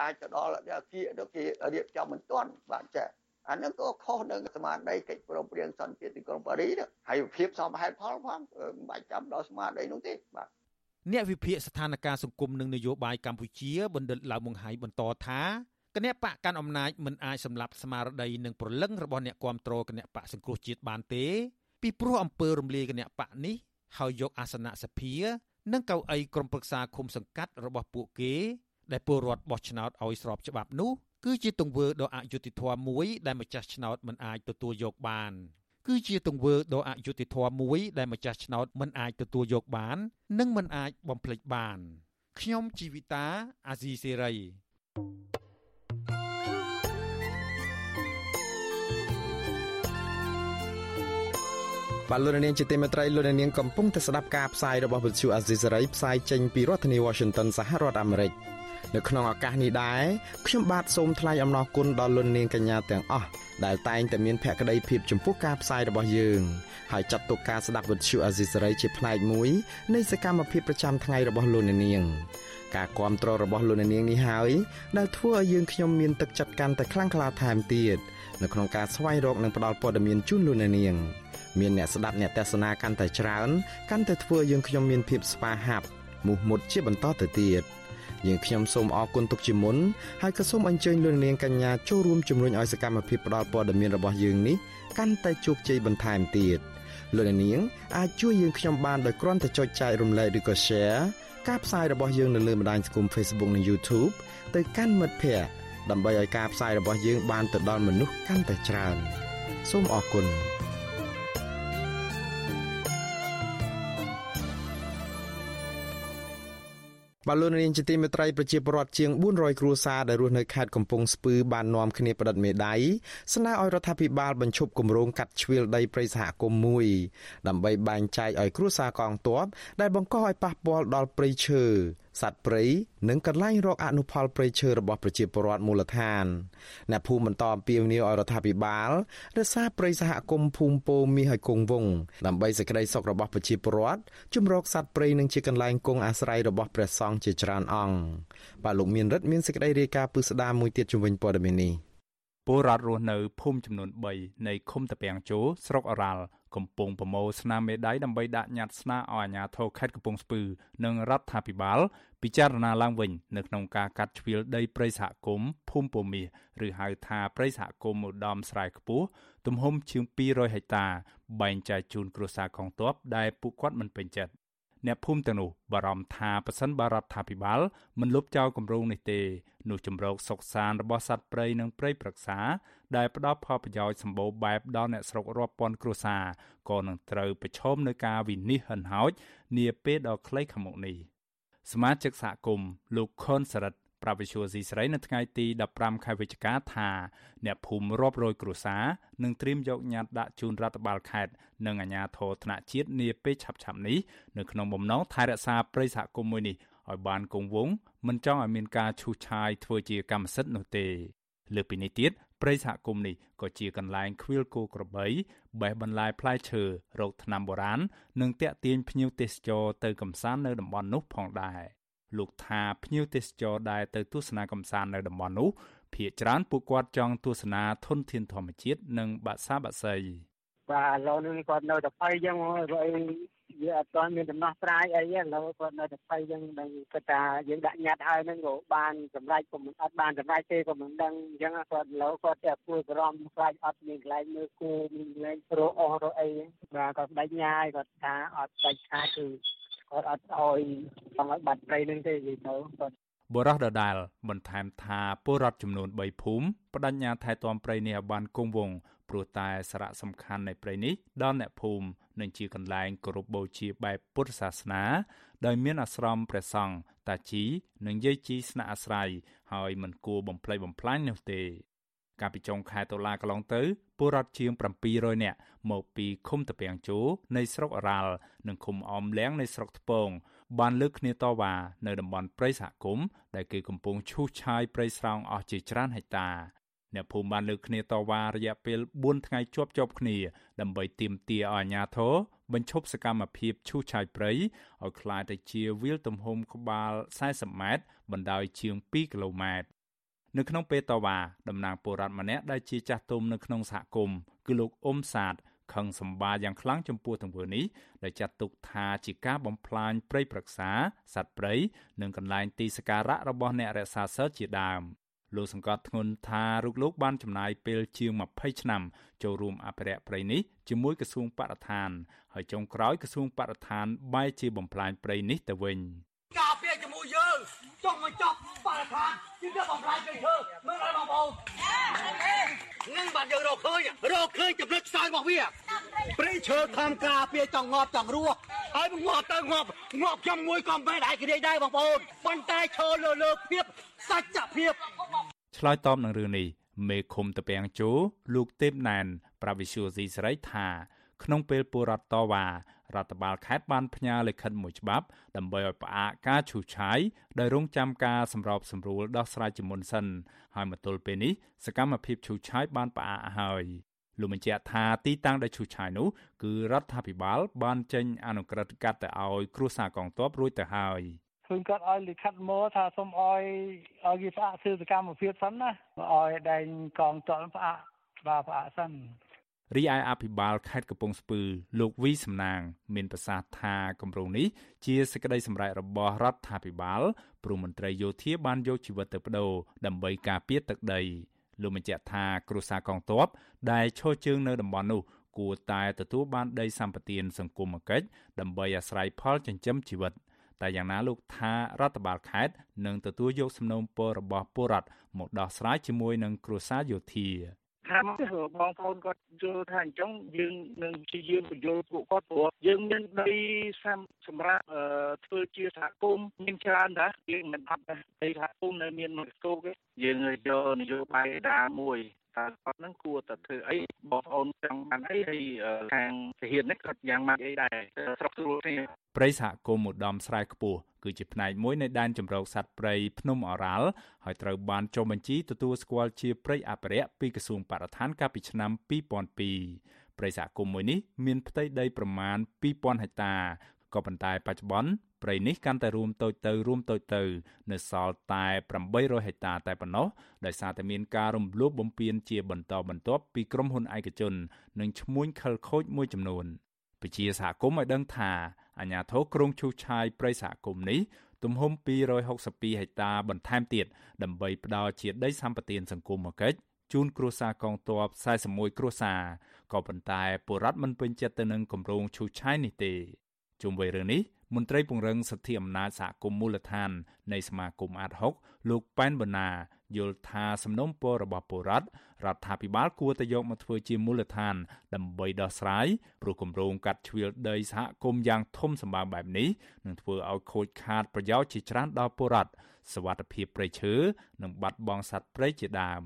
អាចទៅដល់គៀកទៅគេរៀបចំមិនទាន់បាទចាអានឹងក៏ខុសនឹងស្មារតីកិច្ចព្រមព្រៀងសន្តិភាពទីក្រុងប៉ារីសហើយភាពសមហេតុផលផងមិនបាច់ចាំដល់ស្មារតីនោះទេបាទអ្នកវិភាគស្ថានភាពសង្គមនិងនយោបាយកម្ពុជាបណ្ឌិតឡាវមុងហៃបន្តថា គណៈបកកាន់អំណាចមិនអាចសម្លាប់ស្មារតីនិងប្រលឹងរបស់អ្នកគាំទ្រគណៈបកសង្គ្រោះជាតិបានទេ ពីព្រោះអំពើរំលាយគណៈបកនេះហើយយកអាសនៈសភា និងកៅអីក្រុមប្រឹក្សាឃុំសង្កាត់របស់ពួកគេ ដែលពលរដ្ឋបោះឆ្នោតឲ្យស្របច្បាប់នោះគឺជាទង្វើដ៏អយុត្តិធម៌មួយដែលម្ចាស់ឆ្នោតមិនអាចទទួលយកបានគឺជាទង្វើដ៏អយុត្តិធម៌មួយដែលម្ចាស់ឆ្នោតមិនអាចទទួលយកបាន និងមិនអាចបំភ្លេចបាន ខ្ញុំជីវិតាអាស៊ីសេរី បាទលោកនាងជាទីមេត្រីលោកនាងកំពុងតែស្ដាប់ការផ្សាយរបស់វិទ្យុអាស៊ីសេរីផ្សាយចេញពីរដ្ឋធានី Washington សហរដ្ឋអាមេរិកនៅក្នុងឱកាសនេះដែរខ្ញុំបាទសូមថ្លែងអំណរគុណដល់លោកនាងកញ្ញាទាំងអស់ដែលតែងតែមានភក្ដីភាពចំពោះការផ្សាយរបស់យើងហើយចាត់ទុកការស្ដាប់វិទ្យុអាស៊ីសេរីជាផ្នែកមួយនៃសកម្មភាពប្រចាំថ្ងៃរបស់លោកនាង ការគ្រប់គ្រងរបស់លោកនាងនេះហើយដែលធ្វើឲ្យយើងខ្ញុំមានទឹកចិត្តកាន់តែខ្លាំងក្លាថែមទៀតនៅក្នុងការស្វែងរកនិងផ្តល់ព័ត៌មានជូនលោកនាងមានអ្នកស្ដាប់អ្នកទស្សនាកាន់តែច្រើនកាន់តែធ្វើយើងខ្ញុំមានភាពស្វាហាប់មោះមុតជាបន្តទៅទៀតយើងខ្ញុំសូមអរគុណទុកជាមុនហើយក៏សូមអញ្ជើញលោកនាងកញ្ញាចូលរួមជំរុញឲ្យសកម្មភាពផ្តល់ព័ត៌មានរបស់យើងនេះកាន់តែជោគជ័យបន្ថែមទៀតលោកនាងអាចជួយយើងខ្ញុំបានដោយគ្រាន់តែចុចចែករំលែកឬក៏ Share ការផ្សាយរបស់យើងនៅលើបណ្ដាញសង្គម Facebook និង YouTube ទៅកាន់មិត្តភ័ក្តិដើម្បីឲ្យការផ្សាយរបស់យើងបានទៅដល់មនុស្សកាន់តែច្រើនសូមអរគុណ បលូនរៀនជាទីមេត្រីប្រជាពលរដ្ឋជាង400គ្រួសារដែលរស់នៅខេត្តកំពង់ស្ពឺបាននាំគ្នាផ្តិតមេដៃស្នើឲ្យរដ្ឋាភិបាលបញ្ឈប់គម្រោងកាត់ជ្រៀលដីព្រៃសហគមន៍មួយដើម្បីបែងចែកឲ្យគ្រួសារកងទ័ពដែលបង្កឲ្យប៉ះពាល់ដល់ព្រៃឈើសត្វព្រៃនិងកន្លែងរកអនុផលព្រៃឈើរបស់ប្រជាពលរដ្ឋមូលដ្ឋានអ្នកភូមិបន្តអំពាវនាវឲ្យរដ្ឋាភិបាលរក្សាព្រៃសហគមន៍ភូមិពោមាសឲ្យគង់វង្សដើម្បីសេចក្តីសុខរបស់ប្រជាពលរដ្ឋជំរកសត្វព្រៃនិងជាកន្លែងគង់អាស្រ័យរបស់ព្រះសង្ឃជាច្រើនអង្គបាទលោកមានរិទ្ធមានសេចក្តីរាយការណ៍ពឹស្ដាមួយទៀតជំវិញព័ត៌មាននេះពលរដ្ឋរស់នៅភូមិចំនួន3នៃឃុំតាពាំងជោស្រុកអរ៉ាល់ កំពុងប្រមូលស្នាមមេដៃដើម្បីដាក់ញត្តិស្នើឲ្យអាជ្ញាធរខេត្តកំពង់ស្ពឺនិងរដ្ឋាភិបាល ពិចារណាឡើងវិញនៅក្នុងការកាត់ជ្រៀលដីព្រៃសហគមន៍ភូមិពមាសឬហៅថាព្រៃសហគមន៍ឧត្តមស្រែខ្ពស់ទំហំជាង200ហិកតា បែងចែកជូនគ្រួសារកងទ័ពដែលពួកគាត់មិនពេញចិត្ត អ្នកភូមិទាំងនោះបារម្ភថាប៉ះសិនបារដ្ឋាភិបាលមិនលុបចោលគម្រោងនេះទេនោះជំរកសុកសានរបស់សត្វព្រៃនិងព្រៃព្រឹក្សាដែលផ្ដល់ផលប្រយោជន៍សម្បូរបែបដល់អ្នកស្រុករាប់ពាន់គ្រួសារក៏នឹងត្រូវប្រឈមនឹងការវិនិច្ឆ័យហិនហោចនាពេលដ៏ខ្លីខាងមុខនេះសមាជិកសហគមន៍លោកខុនសរិទ្ធ ប្រាវិសុយស៊ីស្រីនៅថ្ងៃទី15ខែវិច្ឆិកាថាអ្នកភូមិរាប់រយគ្រួសារនឹងត្រៀមយកញត្តិដាក់ជូនរដ្ឋបាលខេត្តនិងអាជ្ញាធរថ្នាក់ជាតិនាពេលឆាប់ៗនេះនៅក្នុងបំណងថែរក្សាព្រៃសហគមន៍មួយនេះឲ្យបានគង់វង្សមិនចង់ឲ្យមានការឈូសឆាយធ្វើជាកម្មសិទ្ធិនោះទេលើពីនេះទៀតព្រៃសហគមន៍នេះក៏ជាកន្លែងខ្វៀលគោក្របីបេះបន្លែផ្លែឈើរោគថ្នាំបុរាណនិងតាក់ទាញភ្ញៀវទេសចរទៅកំសាន្តនៅតំបន់នោះផងដែរ លោកថាភ្ញៀវទេសចរដែលទៅទស្សនាកំសាន្តនៅតំបន់នោះភាគច្រើនពួកគាត់ចង់ទស្សនាធនធានធម្មជាតិនិងបាសាបាសីបាទឥឡូវនេះគាត់នៅតែភ័យចឹងហើយវាអត់ទាន់មានដំណោះស្រាយអីទេឥឡូវគាត់នៅតែភ័យចឹងដឹងគាត់ថាយើងដាក់ញត្តិឲ្យហ្នឹងក៏បានសម្រេចក៏មិនអត់បានសម្រេចទេក៏មិនដឹងអញ្ចឹងគាត់ឥឡូវគាត់តែពួយបារម្ភខ្លាចអត់មានកន្លែងមើលគូមានកន្លែងរកអស់រកអីបាទគាត់បដិញ្ញាឲ្យគាត់ថាអត់ដាច់ខាតគឺ គាត់អត់ឲ្យចង់ឲ្យបាត់ព្រៃនឹងទេនិយាយទៅគាត់បរោះដដាលបន្ថែមថាពលរដ្ឋចំនួន3ភូមិបដិញ្ញាថែទាំព្រៃនេះឲ្យបានគង់វង្សព្រោះតែសារៈសំខាន់នៃព្រៃនេះដល់អ្នកភូមិនិងជាកន្លែងគោរពបូជាបែបពុទ្ធសាសនា ដោយមានអាស្រមព្រះសង្ឃតាជីនិងយាយជីស្នាក់អាស្រ័យហើយមិនគួរបំផ្លិចបំផ្លាញនោះទេកាលពីចុងខែតុលាកន្លងទៅ ពលរដ្ឋជាង700នាក់មកពីឃុំតាពាំងជូនៃស្រុករ៉ាល់និងឃុំអមលៀងនៃស្រុកថ្ពងបានលើកគ្នាតវ៉ានៅតំបន់ព្រៃសហគមន៍ដែលគេកំពុងឈូសឆាយព្រៃស្រោងអស់ជាច្រើនហិកតាអ្នកភូមិបានលើកគ្នាតវ៉ារយៈពេល4ថ្ងៃជាប់ជាប់គ្នាដើម្បីទាមទារឲ្យអាជ្ញាធរបញ្ឈប់សកម្មភាពឈូសឆាយព្រៃឲ្យក្លាយទៅជាវាលទំហំក្បាល40ម៉ែត្របណ្ដោយជាង2គីឡូម៉ែត្រ នៅក្នុងពេលតវ៉ាតំណាងពលរដ្ឋម្នាក់ដែលជាចាស់ទុំនៅក្នុងសហគមន៍គឺលោកអ៊ុំសាទខឹងសម្បាយ៉ាងខ្លាំងចំពោះទង្វើនេះដែលចាត់ទុកថាជាការបំផ្លាញព្រៃព្រឹក្សាសត្វព្រៃនិងកន្លែងទីសក្ការៈរបស់អ្នករក្សាសិលជាដើមលោកសង្កត់ធ្ងន់ថារូបលោកបានចំណាយពេលជាង20ឆ្នាំចូលរួមអភិរក្សព្រៃនេះជាមួយក្រសួងបរិស្ថានហើយចុងក្រោយក្រសួងបរិស្ថានបែរជាបំផ្លាញព្រៃនេះទៅវិញការពារជាមួយយើងចង់មកចាប់បរិស្ថាន ជាងទៅបំផ្លាញព្រៃឈើមើលឲ្យបងប្អូននឹងបាត់យើងរកឃើញរកឃើញចំណុចខ្សោយរបស់វាព្រៃឈើខំការពារចង់ងាប់ចង់រស់ហើយងាប់ទៅងាប់ងាប់ខ្ញុំមួយក៏មិនដែរគ្នាដែរបងប្អូនប៉ុន្តែឈើលើលើភាពសច្ចភាពឆ្លើយតបនឹងរឿងនេះមេឃុំតពាំងជូលោកទេពណែន ប្រាវិសុយស៊ីសេរីថា ក្នុងពេលពលរដ្ឋតវ៉ា រដ្ឋបាលខេត្តបានផ្ញើលិខិតមួយច្បាប់ដើម្បីឲ្យផ្អាកការឈូសឆាយដោយរងចាំការសម្របសម្រួលដោះស្រាយជាមុនសិនហើយមកទល់ពេលនេះសកម្មភាពឈូសឆាយបានផ្អាកហើយលោកបញ្ជាក់ថាទីតាំងដែលឈូសឆាយនោះគឺរដ្ឋាភិបាលបានចេញអនុក្រឹត្យកាត់ទៅឲ្យគ្រួសារកងទ័ពរួចទៅហើយឃើញគាត់ឲ្យលិខិតមកថាសូមឲ្យឲ្យគេផ្អាកធ្វើសកម្មភាពសិនណាឲ្យដែងកងទ័ពផ្អាកបាទផ្អាកសិន រីឯអភិបាលខេត្តកំពង់ស្ពឺលោកវីសំណាង មានប្រសាសន៍ថាគម្រោងនេះជាសេចក្តីសម្រេចរបស់រដ្ឋាភិបាលព្រមមន្ត្រីយោធាបានយកជីវិតទៅបដូរដើម្បីការពារទឹកដីលោកបញ្ជាក់ថាគ្រួសារកងទ័ពដែលឈរជើងនៅតំបន់នោះគួរតែទទួលបានដីសម្បត្តិសង្គមគិច្ចដើម្បីអាស្រ័យផលចិញ្ចឹមជីវិតតែយ៉ាងណាលោកថារដ្ឋបាលខេត្តនឹងទទួលយកសំណូមពររបស់ពលរដ្ឋមកដោះស្រាយជាមួយនឹងគ្រួសារយោធា ថាមកបងប្អូនគាត់យល់ថាអញ្ចឹងយើងនឹងព្យាយាមបញ្យល់ពួកគាត់ព្រោះយើងមានដីសម្រាប់ធ្វើជាសហគមន៍មានច្រើនដែរយើងមិនអត់ដែរដីសហគមន៍នៅមានមួយគោកទេយើងយកនយោបាយដាមួយ តើគាត់នឹងគួរតែធ្វើអីបងប្អូនចង់បានអីហើយខាងទាហាននេះគាត់យ៉ាងម៉េចអីដែរស្រុកស្រួលគ្នាព្រៃសហគមន៍ឧត្តមស្រែខ្ពស់គឺជាផ្នែកមួយនៃដែនជម្រកសត្វព្រៃភ្នំអរ៉ាល់ហើយត្រូវបានចុះបញ្ជីទទួលស្គាល់ជាព្រៃអភិរក្សពីក្រសួងបរិស្ថានកាលពីឆ្នាំ2002ព្រៃសហគមន៍មួយនេះមានផ្ទៃដីប្រមាណ2000ហិកតាក៏ប៉ុន្តែបច្ចុប្បន្ន ព្រៃនេះកាន់តែរួមតូចទៅរួមតូចទៅ នៅសល់តែ800ហិកតាតែប៉ុណ្ណោះដោយសារតែមានការរំលោភបំពានជាបន្តបន្ទាប់ពីក្រុមហ៊ុនឯកជន និងឈ្មួញខិលខូចមួយចំនួនពជាសហគមន៍ឲ្យដឹងថាអាញាធរក្រុងឈូសឆាយព្រៃសហគមន៍នេះទំហំ262ហិកតាបន្ថែមទៀតដើម្បីផ្ដល់ជាដីសម្បត្តិសង្គមកិច្ចជូនគ្រួសារកងទ័ព41គ្រួសារក៏ប៉ុន្តែពលរដ្ឋមិនពេញចិត្តទៅនឹងគម្រោងឈូសឆាយនេះទេជុំវិញរឿងនេះ មន្ត្រីពង្រឹងសិទ្ធិអំណាចសហគមន៍មូលដ្ឋាននៃសមាគមអាត6លោកប៉ែនបូណាយល់ថាសំណុំពររបស់ពលរដ្ឋរដ្ឋាភិបាលគួរតែយកមកធ្វើជាមូលដ្ឋានដើម្បីដោះស្រាយព្រោះគម្រោងកាត់ជ្រៀលដីសហគមន៍យ៉ាងធំសម្បើមបែបនេះនឹងធ្វើឲ្យខូចខាតប្រយោជន៍ជាច្រើនដល់ពលរដ្ឋសวัสดิភាពព្រៃឈើនិងបាត់បង់សត្វព្រៃជាដើម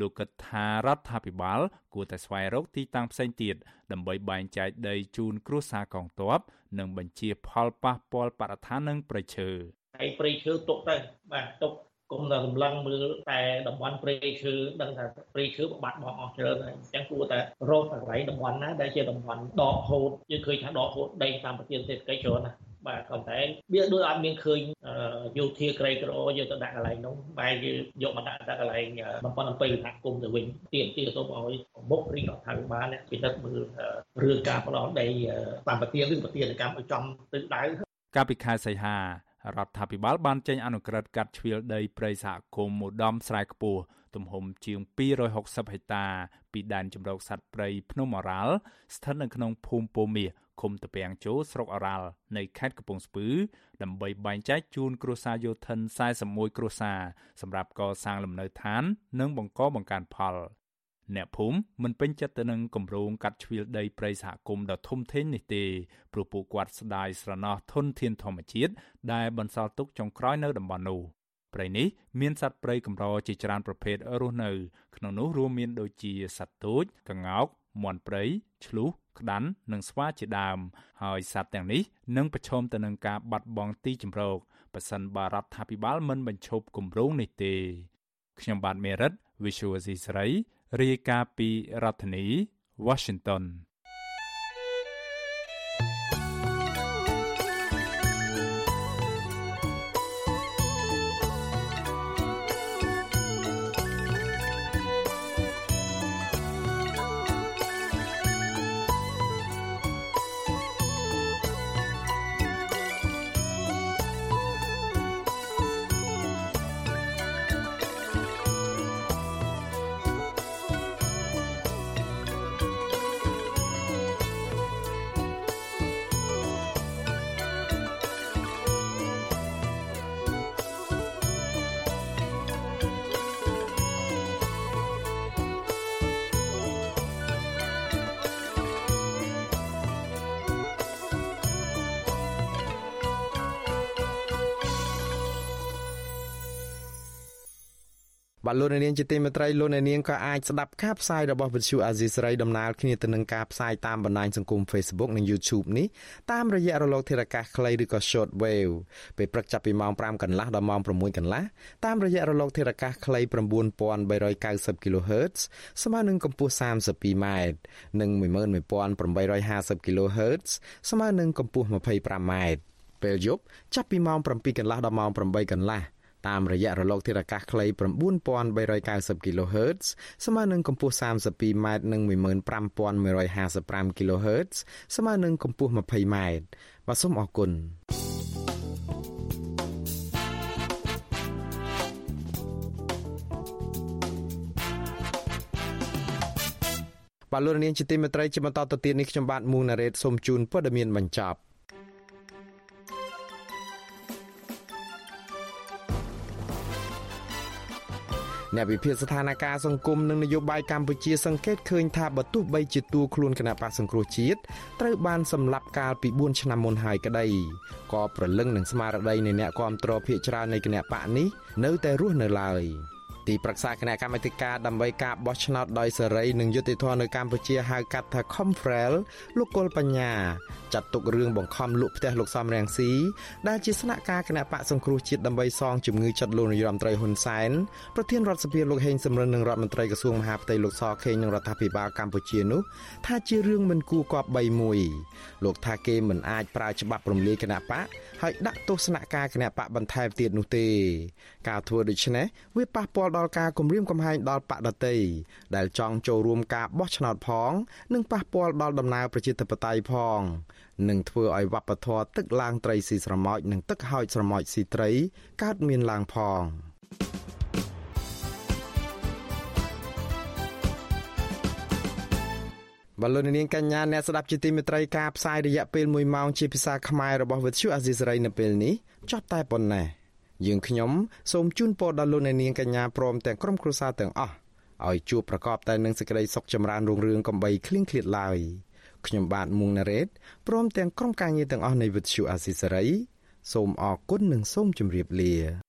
លោកគិតថារដ្ឋាភិបាលគួរតែស្វែងរកទីតាំងផ្សេងទៀតដើម្បីបែងចែកដីជូនគ្រួសារកងទ័ព និងបញ្ជាផលប៉ះពាល់បរិស្ថាននិងប្រៃឈើហើយប្រៃឈើទុកទៅបាទទុកគុំតែសម្លឹងមើលតែតំបន់ព្រៃឈើដឹងថាព្រៃឈើបាត់បង់អស់ច្រើនហើយអញ្ចឹងគួរតែរកកន្លែងតំបន់ណាដែលជាតំបន់ដកហូតយើងឃើញថាដកហូតដីតាមប្រទេសសេដ្ឋកិច្ចច្រើនណា បាទក៏តែវាដូចអត់មានឃើញយោធាក្រីក្រយកទៅដាក់កន្លែងនោះបែរជាយកមកដាក់ដាក់កន្លែងតំបន់អំពើសហគមន៍ទៅវិញទៀមទាសូមឲ្យមុខរីរដ្ឋាភិបាលពិនិត្យមើលរឿងការផ្ដោតដីសម្បត្តិឬប្រតិកម្មឲ្យចំទិសដៅកាលពីខែសីហារដ្ឋាភិបាលបានចេញអនុក្រឹត្យកាត់ជ្រៀលដីព្រៃសហគមន៍ឧត្តមស្រែខ្ពស់ទំហំជាង260ហិកតាពីដែនជម្រកសត្វព្រៃភ្នំអរ៉ាល់ស្ថិតនៅក្នុងភូមិពោមាស ឃុំតពាំងជោស្រុកអរ៉ាល់នៃខេត្តកំពង់ស្ពឺដើម្បីបែងចែកជូនគ្រួសារយោធិន41គ្រួសារសម្រាប់កសាងលំនៅឋាន និងបង្កបង្កើនផលអ្នកភូមិមិនពេញចិត្តទៅនឹងគម្រោងកាត់ជ្រៀលដីព្រៃសហគមន៍ដ៏ធំធេងនេះទេព្រោះពួកគាត់ស្ដាយស្រណោះធនធានធម្មជាតិដែលបន្សល់ទុកចុងក្រោយនៅតំបន់នោះព្រៃនេះមានសត្វព្រៃកម្រជាច្រើនប្រភេទរស់នៅ ក្នុងនោះរួមមានដូចជាសត្វទូចក្ងោក មាន់ព្រៃឆ្លុះក្តាន់និងស្វាជាដើមហើយសត្វទាំងនេះនឹងប្រឈមទៅនឹងការបាត់បង់ទីជម្រកប៉ះសិនបារដ្ឋាភិបាលមិនបញ្ឈប់គម្រោងនេះទេខ្ញុំបាទមេរិត Visual C ស្រីរាយការណ៍ពីរដ្ឋធានី Washington បាទលោកនាងជាទីមេត្រីលោកនាងក៏អាចស្ដាប់ការផ្សាយរបស់វិទ្យុអាស៊ីសេរីដំណើរគ្នាទៅនឹងការផ្សាយតាមបណ្ដាញសង្គម Facebook និង YouTube នេះតាមរយៈរលកធារកាសខ្លីឬក៏ Short Wave ពេលព្រឹកចាប់ពីម៉ោង5កន្លះដល់ម៉ោង6កន្លះតាមរយៈរលកធារកាសខ្លី9390 kHz ស្មើនឹងកម្ពស់ 32m និង11850 kHz ស្មើនឹងកម្ពស់ 25m ពេលយប់ចាប់ពីម៉ោង7កន្លះដល់ម៉ោង8កន្លះ តាមរយៈរលកធាតុអាកាសខ្លី9390 kHz ស្មើនឹងកម្ពស់ 32m និង15155 kHz ស្មើនឹងកម្ពស់ 20m បាទសូមអរគុណបាទលោកនាងជាទីមេត្រីជាបន្តទៅទៀតនេះខ្ញុំបាទមូណារ៉េតសូមជូនព័ត៌មានបញ្ចប់ អ្នកវិភាគស្ថានភាពសង្គមនិងនយោបាយកម្ពុជាសង្កេតឃើញថាបើទោះបីជាតួខ្លួនគណៈបកសង្គ្រោះជាតិត្រូវបានសម្លាប់កាលពី4ឆ្នាំមុនហើយក្តីក៏ប្រលឹងនឹងស្មារតីនៃអ្នកគាំទ្រភាគច្រើននៃគណៈបកនេះនៅតែរស់នៅឡើយ។ ទីប្រឹក្សាគណៈកម្មាធិការដើម្បីការបោះឆ្នោតដោយសេរីនិងយុត្តិធម៌នៅកម្ពុជាហៅកាត់ថា Confrel លោកកុលបញ្ញាចាត់ទុករឿងបង្ខំលក់ផ្ទះលោកសំរៀងស៊ីដែលជាស្នាក់ការគណៈបកសង្គ្រោះជាតិដើម្បីសងជំងឺចិត្តលោកនាយរដ្ឋមន្ត្រីហ៊ុនសែនប្រធានរដ្ឋសភាលោកហេងសំរិននិងរដ្ឋមន្ត្រីក្រសួងមហាផ្ទៃលោកសខេងនិងរដ្ឋាភិបាលកម្ពុជានោះថាជារឿងមិនគួរគប្បីមួយលោកថាគេមិនអាចប្រើច្បាប់រំលាយគណៈបកហើយដាក់ទោសនការគណៈបកបន្ថែមទៀតនោះទេ ការធ្វើដូច្នេះវាប៉ះពាល់ដល់ការគម្រាមកំហែងដល់បកដតីដែលចង់ចូលរួមការបោះឆ្នោតផង និងប៉ះពាល់ដល់ដំណើរប្រជាធិបតេយ្យផងនឹងធ្វើឲ្យវប្បធម៌ទឹកឡើងត្រីស៊ីស្រមោចនិងទឹកហោចស្រមោចស៊ីត្រីកើតមានឡើងផងបលូននាងកញ្ញាអ្នកស្ដាប់ជាទីមេត្រីការផ្សាយរយៈពេល1ម៉ោងជាភាសាខ្មែររបស់វិទ្យុអាស៊ីសេរីនៅពេលនេះចប់តែប៉ុណ្ណេះ យើងខ្ញុំសូមជូនពរដល់លោកអ្នកនាងកញ្ញាព្រមទាំងក្រុមគ្រួសារទាំងអស់ឲ្យជួបប្រកបតែនឹងសេចក្តីសុខចម្រើនរុងរឿងកំបីគ្លៀងគ្លាតឡើយខ្ញុំបាទមុងណារ៉េតព្រមទាំងក្រុមការងារទាំងអស់នៃវិទ្យុអាស៊ីសេរីសូមអរគុណនិងសូមជម្រាបលា